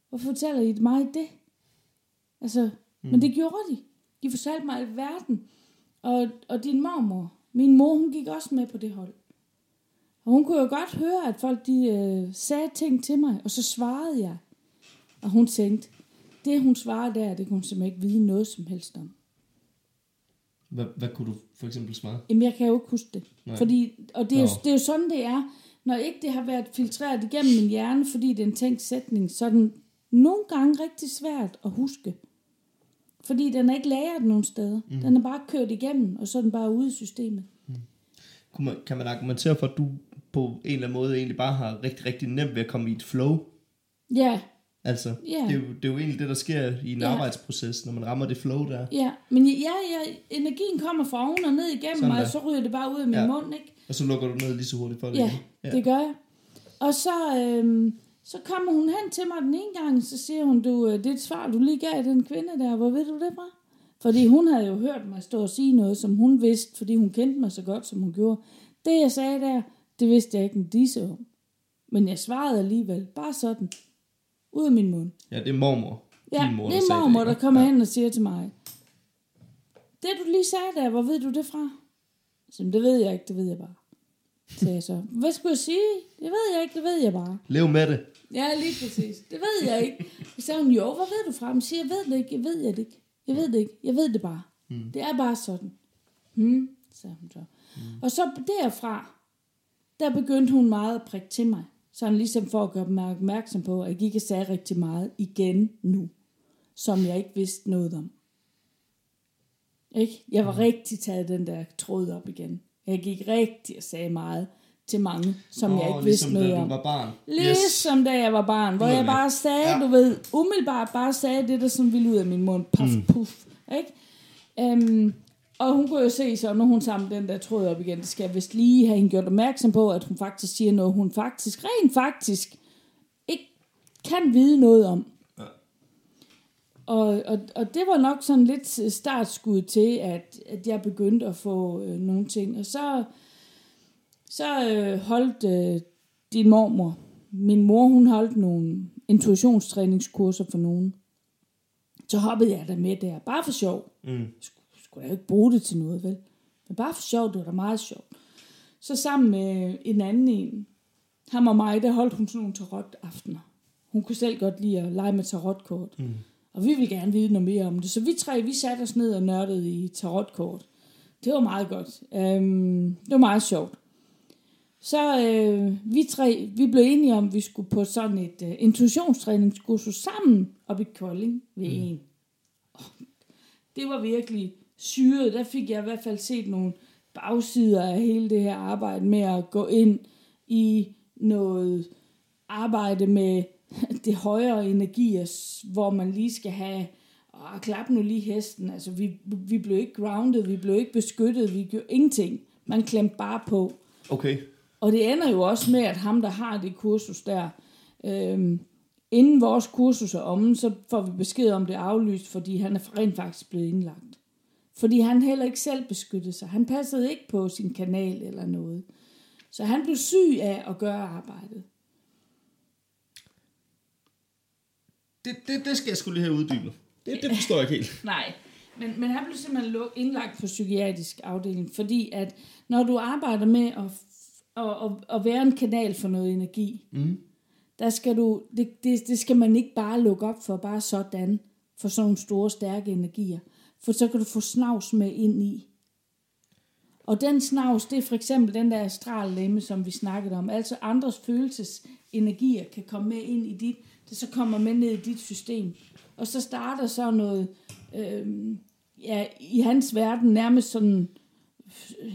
hvorfor fortæller I mig det? Altså, mm. men det gjorde de. De fortalte mig alverden. Og, og din mormor, min mor, hun gik også med på det hold. Og hun kunne jo godt høre, at folk de øh, sagde ting til mig, og så svarede jeg. Og hun tænkte, det hun svarede der, det kunne hun simpelthen ikke vide noget som helst om. Hvad, hvad kunne du for eksempel svare? Jamen, jeg kan jo ikke huske det. Nej. Fordi, og det er, jo, det er jo sådan, det er. Når ikke det har været filtreret igennem min hjerne, fordi det er en tænkt sætning, så er den nogle gange rigtig svært at huske. Fordi den er ikke lagret nogen steder. Mm. Den er bare kørt igennem, og så er den bare ude i systemet. Kunne man, kan man argumentere for, at du på en eller anden måde egentlig bare har rigtig, rigtig nemt ved at komme i et flow? Ja, Altså, Ja. det, er jo, det er jo egentlig det, der sker i en Ja. arbejdsproces, når man rammer det flow der. ja. Men ja, ja, energien kommer fra oven og ned igennem Sådan mig, og der. så ryger det bare ud af min Ja. mund, ikke? Og så lukker du ned lige så hurtigt for det. Ja, ja, det gør jeg. Og så, øhm, så kommer hun hen til mig den ene gang, så siger hun, du, øh, det er et svar, du lige gav den kvinde der. Hvor ved du det fra? Fordi hun havde jo hørt mig stå og sige noget, som hun vidste, fordi hun kendte mig så godt, som hun gjorde. Det, jeg sagde der, det vidste jeg ikke en disse om. Men jeg svarede alligevel, bare sådan, ud af min mund. Ja, det er mormor. Ja, Din mor, det er sagde mormor, ikke? der kommer ja. hen og siger til mig, det du lige sagde der, hvor ved du det fra? Så, det ved jeg ikke, det ved jeg bare. Så jeg så, hvad skulle jeg sige? Det ved jeg ikke, det ved jeg bare. Lev med det. Ja, lige præcis. Det ved jeg ikke. Så sagde hun, jo, hvor ved du fra? Men siger, jeg ved det ikke, jeg ved jeg det ikke. Jeg ved det ikke, jeg ved det bare. Mm. Det er bare sådan. Hmm, sagde hun så. Mm. Og så derfra, der begyndte hun meget at prikke til mig. Sådan ligesom for at gøre mig opmærksom på, at jeg gik og sagde rigtig meget igen nu, som jeg ikke vidste noget om. Ikke? Jeg var mm. rigtig taget den der tråd op igen. Jeg gik rigtig og sagde meget til mange, som Åh, jeg ikke vidste ligesom noget da om. du var barn. Ligesom da jeg var barn, hvor jeg bare sagde, Ja. du ved, umiddelbart bare sagde det, der sådan ville ud af min mund. Puff, mm. puff. Ikke? Um, og hun kunne jo se så, når hun samlede den der tråd op igen, det skal jeg vist lige have hende gjort opmærksom på, at hun faktisk siger noget, hun faktisk, rent faktisk, ikke kan vide noget om. Ja. Og, og, og det var nok sådan lidt startskud til, at, at jeg begyndte at få øh, nogle ting. Og så, så øh, holdt øh, din mormor, min mor, hun holdt nogle intuitionstræningskurser for nogen. Så hoppede jeg der med der, bare for sjov. Mm. Skulle, skulle jeg jo ikke bruge det til noget, vel? Men bare for sjov, det var da meget sjovt. Så sammen med en anden en, ham og mig, der holdt hun sådan nogle tarot-aftener. Hun kunne selv godt lide at lege med tarotkort. Mm. Og vi ville gerne vide noget mere om det. Så vi tre, vi satte os ned og nørdede i tarotkort. Det var meget godt. Øhm, det var meget sjovt. Så øh, vi tre, vi blev enige om, at vi skulle på sådan et øh, intuitionstræningskursus sammen op i Kolding ved mm. en. Oh, det var virkelig syret. Der fik jeg i hvert fald set nogle bagsider af hele det her arbejde med at gå ind i noget arbejde med det højere energi, hvor man lige skal have, og klap nu lige hesten, altså vi, vi blev ikke grounded, vi blev ikke beskyttet, vi gjorde ingenting. Man klemte bare på. Okay. Og det ender jo også med, at ham, der har det kursus der, øhm, inden vores kursus er omme, så får vi besked om det aflyst, fordi han er rent faktisk blevet indlagt. Fordi han heller ikke selv beskyttede sig. Han passede ikke på sin kanal eller noget. Så han blev syg af at gøre arbejdet. Det, det, det skal jeg skulle lige have uddybet. Det, det forstår jeg ikke helt. Nej, men, men han blev simpelthen indlagt på psykiatrisk afdeling, fordi at når du arbejder med at, at, at, at være en kanal for noget energi, mm. der skal du, det, det, det skal man ikke bare lukke op for, bare sådan, for sådan nogle store, stærke energier. For så kan du få snavs med ind i. Og den snavs, det er for eksempel den der astrallemme, som vi snakkede om. Altså andres følelsesenergier kan komme med ind i dit, det så kommer med ned i dit system. Og så starter så noget, øh, ja, i hans verden nærmest sådan,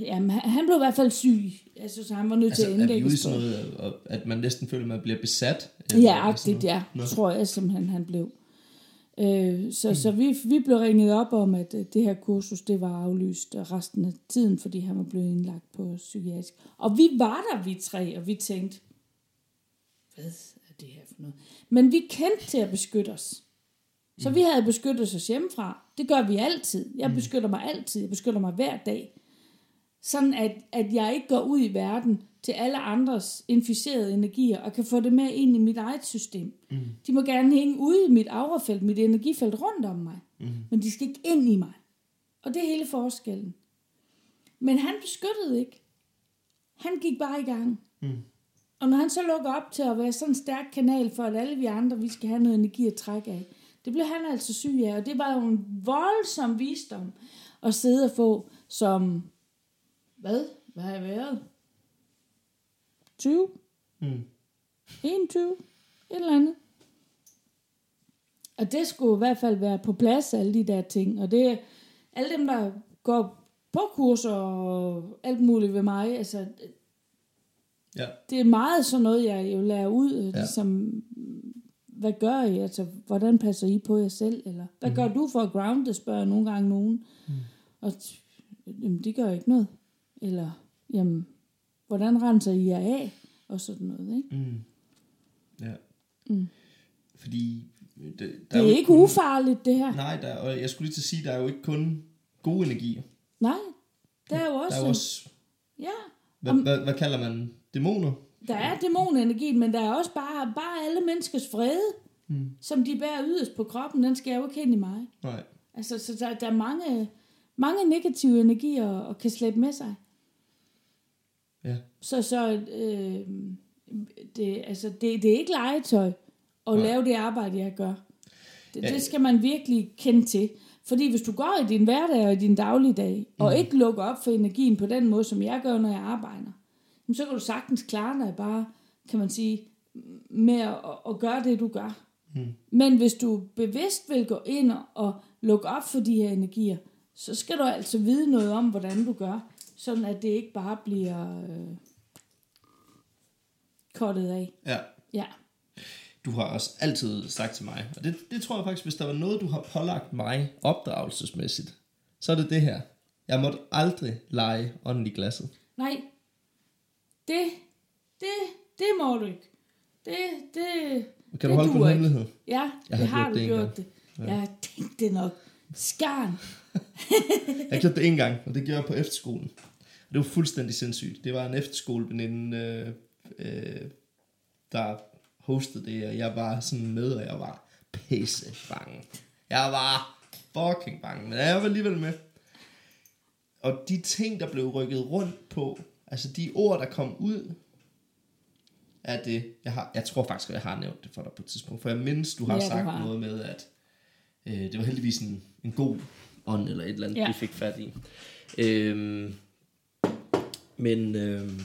jamen, han blev i hvert fald syg. Altså, så han var nødt Altså, til at vi indlægge sådan noget, at- man næsten føler, at man bliver besat? Ja, agtigt, ja. Nå. Tror jeg simpelthen, han blev. Øh, så, mm. så vi, vi blev ringet op om, at det her kursus, det var aflyst resten af tiden, fordi han var blevet indlagt på psykiatrisk. Og vi var der, vi tre, og vi tænkte, hvad er det her for noget? Men vi kendte til at beskytte os. Så vi havde beskyttet os hjemmefra. Det gør vi altid. Jeg beskytter mig altid. Jeg beskytter mig hver dag. Sådan at, at jeg ikke går ud i verden til alle andres inficerede energier og kan få det med ind i mit eget system. Mm. De må gerne hænge ude i mit aurafelt, mit energifelt rundt om mig. Mm. Men de skal ikke ind i mig. Og det er hele forskellen. Men han beskyttede ikke. Han gik bare i gang. Mm. Og når han så lukker op til at være sådan en stærk kanal for, at alle vi andre, vi skal have noget energi at trække af, det blev han altså syg af. Og det var jo en voldsom visdom at sidde og få som, hvad? Hvad har jeg været? 20? Mm. 21? Et eller andet. Og det skulle i hvert fald være på plads, alle de der ting. Og det alle dem, der går på kurser og alt muligt ved mig, altså, Ja. det er meget sådan noget, jeg jo lærer ud, Ja. ja. ligesom, hvad gør I? Altså, hvordan passer I på jer selv? Eller, hvad mm. gør du for at ground det, spørger jeg nogle gange nogen. Mm. Og t- jamen, det gør ikke noget. Eller, jamen, hvordan renser I jer af? Og sådan noget, ikke? Mm. Ja. Mm. Fordi... Det, der Det er jo ikke kun- ufarligt, det her. Nej, der, og jeg skulle lige til at sige, der er jo ikke kun gode energier. Nej, der er jo også, Der er jo også ja, hvad, hvad, hvad kalder man dæmoner? der er dæmonenergien, men der er også bare, bare alle menneskers vrede, Mm. som de bærer yderst på kroppen, den skal jeg jo ikke hen i mig. Nej. Altså, så der, der er mange, mange negative energier og kan slæbe med sig. Ja. Så, så øh, det, altså, det, det er ikke legetøj at Nej. lave det arbejde, jeg gør. Det, Ja. det skal man virkelig kende til. Fordi hvis du går i din hverdag og i din dagligdag, og ikke lukker op for energien på den måde, som jeg gør, når jeg arbejder, så kan du sagtens klare dig bare, kan man sige, med at, at gøre det, du gør. Mm. Men hvis du bevidst vil gå ind og, og lukke op for de her energier, så skal du altså vide noget om, hvordan du gør, sådan at det ikke bare bliver øh, kottet af. Ja. Ja. Du har også altid sagt til mig, og det, det tror jeg faktisk, hvis der var noget, du har pålagt mig opdragelsesmæssigt, så er det det her. Jeg måtte aldrig lege ånden i glasset. Nej, det, det, det må du ikke. Det, det, Kan du det holde på en hemmelighed? Ja, Jeg det har har gjort du gjort det. Ja. Jeg tænkte det nok. Skarn. Jeg har gjort det en gang, og det gjorde jeg på efterskolen. Det var fuldstændig sindssygt. Det var en efterskoleveninde, øh, øh, der hostede det, og jeg var sådan med, og jeg var pisse bange. Jeg var fucking bange, men jeg var alligevel med. Og de ting, der blev rykket rundt på, altså de ord, der kom ud af det, jeg, har, jeg tror faktisk, at jeg har nævnt det for dig på et tidspunkt, for jeg mindes, du har Ja, sagt har. noget med, at øh, det var heldigvis en, en god ånd, eller et eller andet, ja. vi fik fat i. Øhm, men øhm,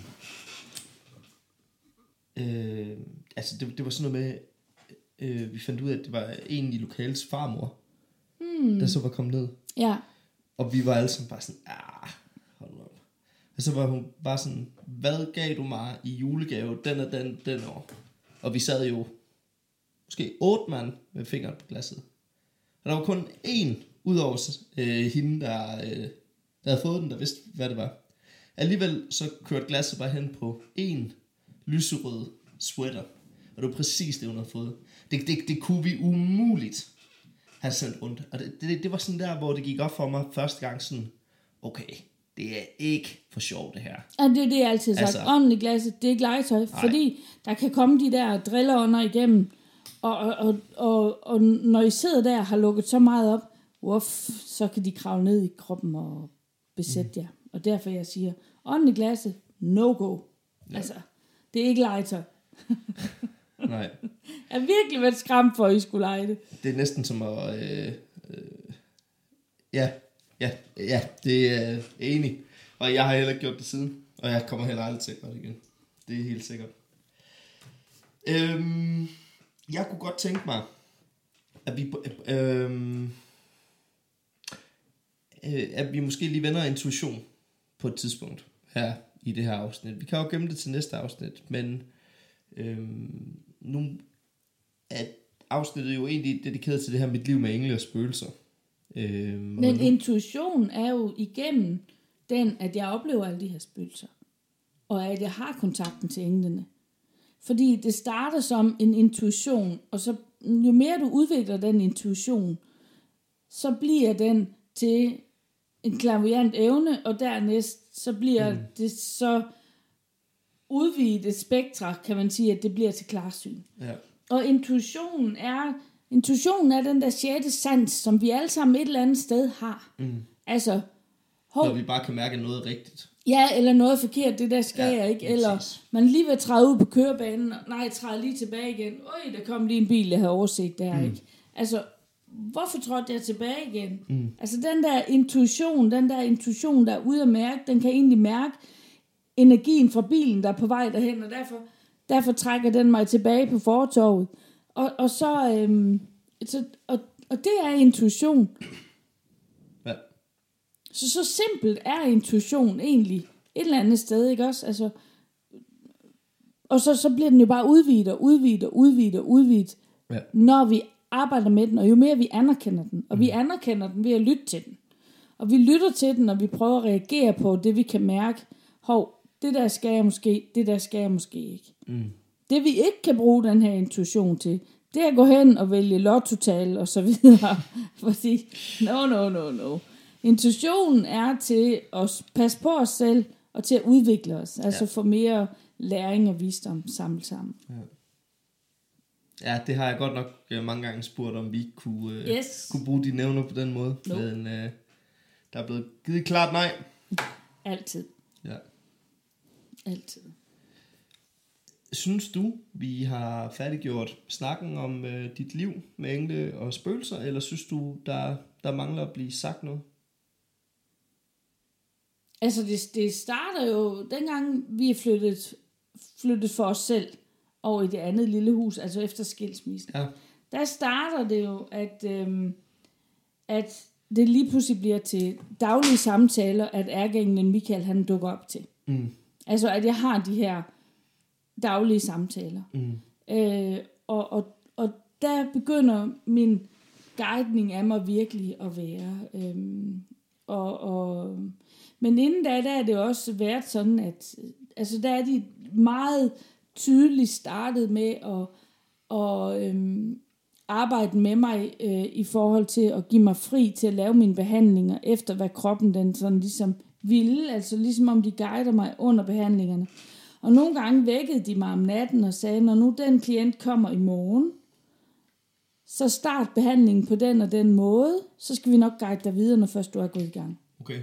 øh, altså det, det var sådan noget med, øh, vi fandt ud af, at det var en i lokales farmor, hmm. der så var kommet ned. Ja, Og vi var alle sammen bare sådan, ah, hold nu op. Og så var hun bare sådan, hvad gav du mig i julegave den og den, den år? Og vi sad jo måske otte mand med fingeren på glasset. Og der var kun én, udover øh, hende, der, øh, der havde fået den, der vidste, hvad det var. Alligevel så kørte glasset bare hen på en lyserød sweater. Og det var præcis det, hun havde fået. Det, det, det kunne vi umuligt have sendt rundt. Og det, det, det var sådan der, hvor det gik op for mig første gang sådan, okay, det er ikke for sjov det her. og det er det, jeg altid har sagt. Altså- i glasset, det er ikke legetøj. Nej. Fordi der kan komme de der drilleånder igennem. Og, og, og, og, og når I sidder der og har lukket så meget op, uff, så kan de kravle ned i kroppen og besætte Mm. jer. Og derfor jeg siger, ånden i glasset, no go. Ja. Altså, det er ikke legetøj. Nej. Jeg har virkelig været skræmt for, at I skulle lege det. Det er næsten som at... Øh, øh, ja, ja, ja, det er jeg enig. Og jeg har heller ikke gjort det siden. Og jeg kommer heller aldrig til at gøre det igen. Det er helt sikkert. Øhm, jeg kunne godt tænke mig, at vi... Øhm, øh, at vi måske lige vender intuition på et tidspunkt her i det her afsnit. Vi kan jo gemme det til næste afsnit, men øhm, nu er afsnittet jo egentlig dedikeret til det her mit liv med engle og spøgelser. Øhm, Men og nu, intuition er jo igennem den, at jeg oplever alle de her spøgelser. Og at jeg har kontakten til englene. Fordi det starter som en intuition, og så jo mere du udvikler den intuition, så bliver den til en klaviant evne, og dernæst så bliver mm. det så udvidet et spektra, kan man sige, at det bliver til klarsyn. ja, Og intuitionen er, intuitionen er den der sjette sans, som vi alle sammen et eller andet sted har. Mm. Altså, hov, når vi bare kan mærke noget rigtigt. ja, eller noget forkert, det der skal Ja, jeg ikke. Eller præcis. man lige vil træde ud på kørebanen, og nej, træde lige tilbage igen. Øj, der kom lige en bil, jeg havde overset der, mm. ikke? Altså, hvorfor trådte jeg tilbage igen? Mm. Altså, den der intuition, den der intuition, der er ude at mærke, den kan egentlig mærke energien fra bilen, der er på vej derhen, og derfor, derfor trækker den mig tilbage på fortorvet. Og, og så, øhm, så og, og det er intuition. Ja. Så så simpelt er intuition egentlig et eller andet sted, ikke også? Altså, og så, så bliver den jo bare udvidet og udvidet og udvidet og udvidet, Ja. når vi arbejder med den, og jo mere vi anerkender den. Og vi anerkender den ved at lytte til den. Og vi lytter til den, og vi prøver at reagere på det, vi kan mærke. Hov, det der skal jeg måske, det der skal jeg måske ikke. Mm. Det vi ikke kan bruge den her intuition til, det er at gå hen og vælge lottotal og så videre. Fordi, no, no, no, no. Intuitionen er til at passe på os selv og til at udvikle os. Altså Ja. få mere læring og visdom samlet sammen. Ja, det har jeg godt nok øh, mange gange spurgt, om vi ikke kunne, øh, Yes. kunne bruge de nævner på den måde. No. Men øh, der er blevet givet klart nej. Altid. Ja. Altid. Synes du, vi har færdiggjort snakken om øh, dit liv med engle og spøgelser, eller synes du, der, der mangler at blive sagt noget? Altså, det, det starter jo, dengang vi er flyttet, flyttet for os selv over i det andet lille hus, altså efter skilsmissen. Ja. der starter det jo, at, øhm, at det lige pludselig bliver til daglige samtaler, at ærkeenglen Michael han dukker op til. Mm. Altså at jeg har de her daglige samtaler. Mm. Øh, og, og, og der begynder min guidning af mig virkelig at være. Øhm, og, og, men inden da, der er det også været sådan, at altså, der er de meget tydeligt startet med at, og, øhm, arbejde med mig øh, i forhold til at give mig fri til at lave mine behandlinger, efter hvad kroppen den sådan ligesom ville, altså ligesom om de guider mig under behandlingerne. Og nogle gange vækkede de mig om natten og sagde, når nu den klient kommer i morgen, så start behandlingen på den og den måde, så skal vi nok guide dig videre, når først du er gået i gang. Okay.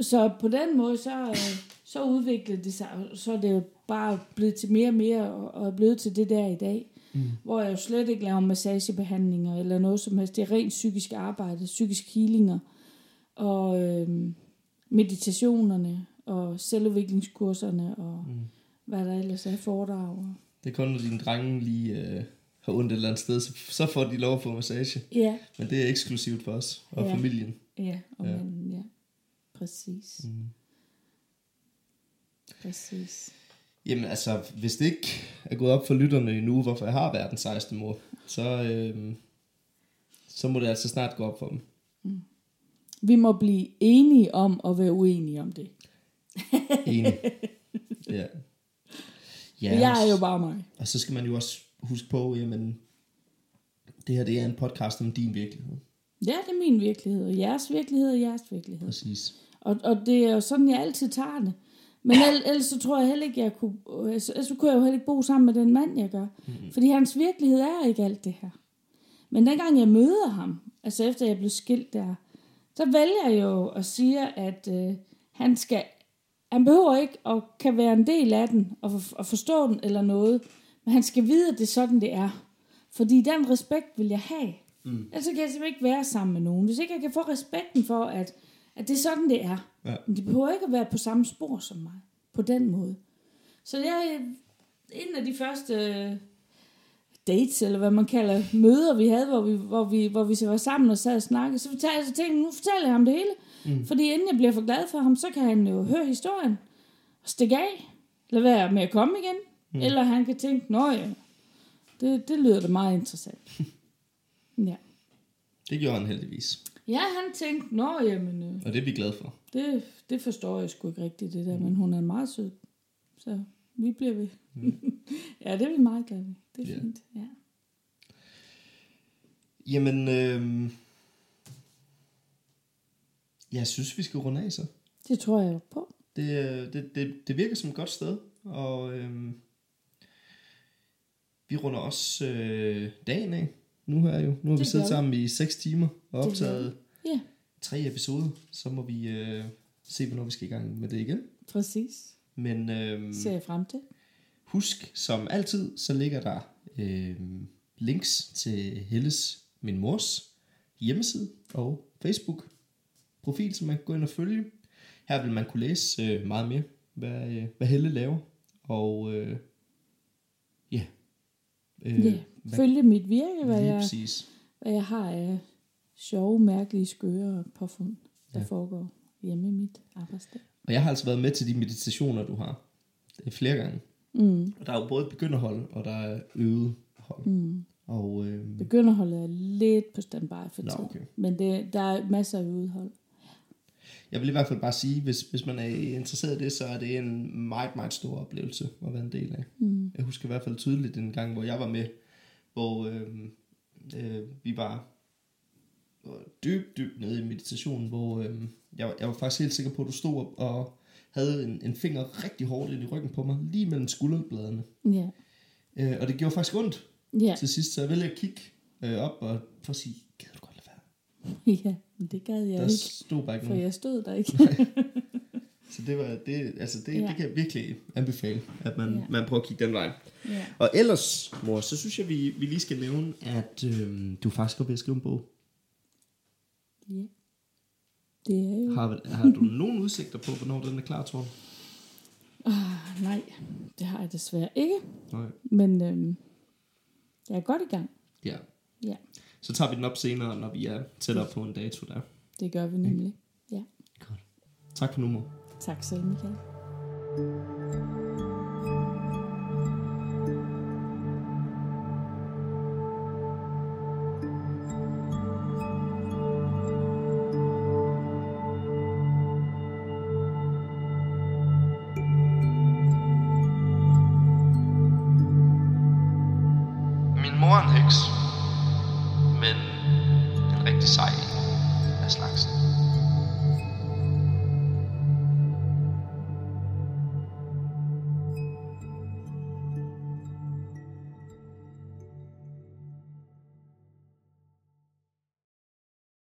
Så på den måde, så, øh, så udviklede det sig, så er det jo bare blevet til mere og mere, og og er blevet til det der i dag. Mm. Hvor jeg jo slet ikke laver massagebehandlinger, eller noget som helst. Det er rent psykisk arbejde, psykisk healinger, og øh, meditationerne, og selvudviklingskurserne, og mm. hvad der ellers er foredrag. Det er kun, når dine drenge lige øh, har ondt et eller andet sted, så, så får de lov at få massage. Ja, Men det er eksklusivt for os og Ja. familien. ja, og Ja. Men, ja. Præcis. Mm. Præcis. Jamen altså, hvis det ikke er gået op for lytterne endnu, hvorfor jeg har været den 16. mor, så, øh, så må det altså snart gå op for dem. Vi må blive enige om at være uenige om det. Enig. ja. Ja, jeg er jo bare mig. Og så skal man jo også huske på, jamen, det her det er en podcast om din virkelighed. Ja, det er min virkelighed, og jeres virkelighed er jeres virkelighed. Præcis. Og, og det er jo sådan, jeg altid tager det. Men el- ellers så tror jeg heller ikke, jeg kunne... Altså, ellers så kunne jeg jo heller ikke bo sammen med den mand, jeg gør. Mm-hmm. Fordi hans virkelighed er ikke alt det her. Men dengang jeg møder ham, altså efter jeg blev skilt der, så vælger jeg jo at sige, at øh, han skal... Han behøver ikke at kan være en del af den, og, for, og forstå den eller noget. Men han skal vide, at det er sådan, det er. Fordi den respekt vil jeg have. Mm. Ellers så kan jeg simpelthen ikke være sammen med nogen. Hvis ikke jeg kan få respekten for, at, at det er sådan, det er. Ja. Men de behøver ikke at være på samme spor som mig. På den måde. Så jeg en af de første øh, dates, eller hvad man kalder møder, vi havde, hvor vi, hvor vi, hvor vi så var sammen og sad og snakkede, så, fortalte, jeg- så tænkte nu fortæller jeg ham det hele. Mm. Fordi inden jeg bliver for glad for ham, så kan han jo høre historien og stikke af. Lad være med at komme igen. Mm. Eller han kan tænke, nå ja, det, det lyder da meget interessant. ja. Det gjorde han heldigvis. Ja, han tænkte, nå jamen, øh, Og det er vi glade for. det, det forstår jeg sgu ikke rigtigt, det der, men hun er meget sød. Så vi bliver ved. ja, det er vi meget glade ved. Det er Ja. fint, ja. Jamen, øh, jeg synes, vi skal runde af så. Det tror jeg på. Det, øh, det, det, det virker som et godt sted, og øh, vi runder også øh, dagen af. Nu her jo. Nu har vi Det siddet vi. sammen i 6 timer og optaget Ja, tre episoder. Så må vi øh, se, hvornår vi skal i gang med det igen. præcis. Men øh, Ser jeg frem til. husk, som altid, så ligger der øh, links til Helles, min mors, hjemmeside og Facebook-profil, som man kan gå ind og følge. Her vil man kunne læse øh, meget mere, hvad, øh, hvad Helle laver. Og øh, ja. Øh, Ja, følge mit virke, hvad jeg, præcis. hvad jeg har af sjove, mærkelige, skøre påfund, der Ja. foregår hjemme i mit arbejdssted. Og jeg har altså været med til de meditationer, du har. Det er flere gange. Mm. Og der er jo både begynderhold, og der er øvet hold. Mm. Og øh, Begynderholdet er lidt på standby for tiden. okay. Men det, der er masser af udhold. Jeg vil i hvert fald bare sige, hvis, hvis man er interesseret i det, så er det en meget, meget stor oplevelse at være en del af. Mm. Jeg husker i hvert fald tydeligt en gang, hvor jeg var med, hvor øh, øh, vi var dybt, dybt nede i meditationen, hvor øh, jeg, var- jeg var faktisk helt sikker på, at du stod op og havde en, en finger rigtig hårdt ind i ryggen på mig, lige mellem skulderbladene. Ja. Øh, og det gjorde faktisk ondt Ja. til sidst, så jeg at kigge øh, op og for at sige, gider du godt lade være? ja, det gad jeg Der ikke, stod bare ikke for nogen. jeg stod der ikke. Så det, var, det, altså det, ja. Det kan jeg virkelig anbefale, at man. Ja. man prøver at kigge den vej. ja. Og ellers, mor, så synes jeg, vi, vi lige skal nævne, at øh, du faktisk er ved at skrive en bog. Ja. Det er jo... Har, har du nogen udsigter på, hvornår den er klar, tror du? Ah, nej, det har jeg desværre ikke. Nej. Men øhm, jeg er godt i gang. Ja. Ja, Så tager vi den op senere, når vi er tættere på en dato der. det gør vi nemlig. Ja, Godt. Tak for nu, mor. tak selv, Michael. Min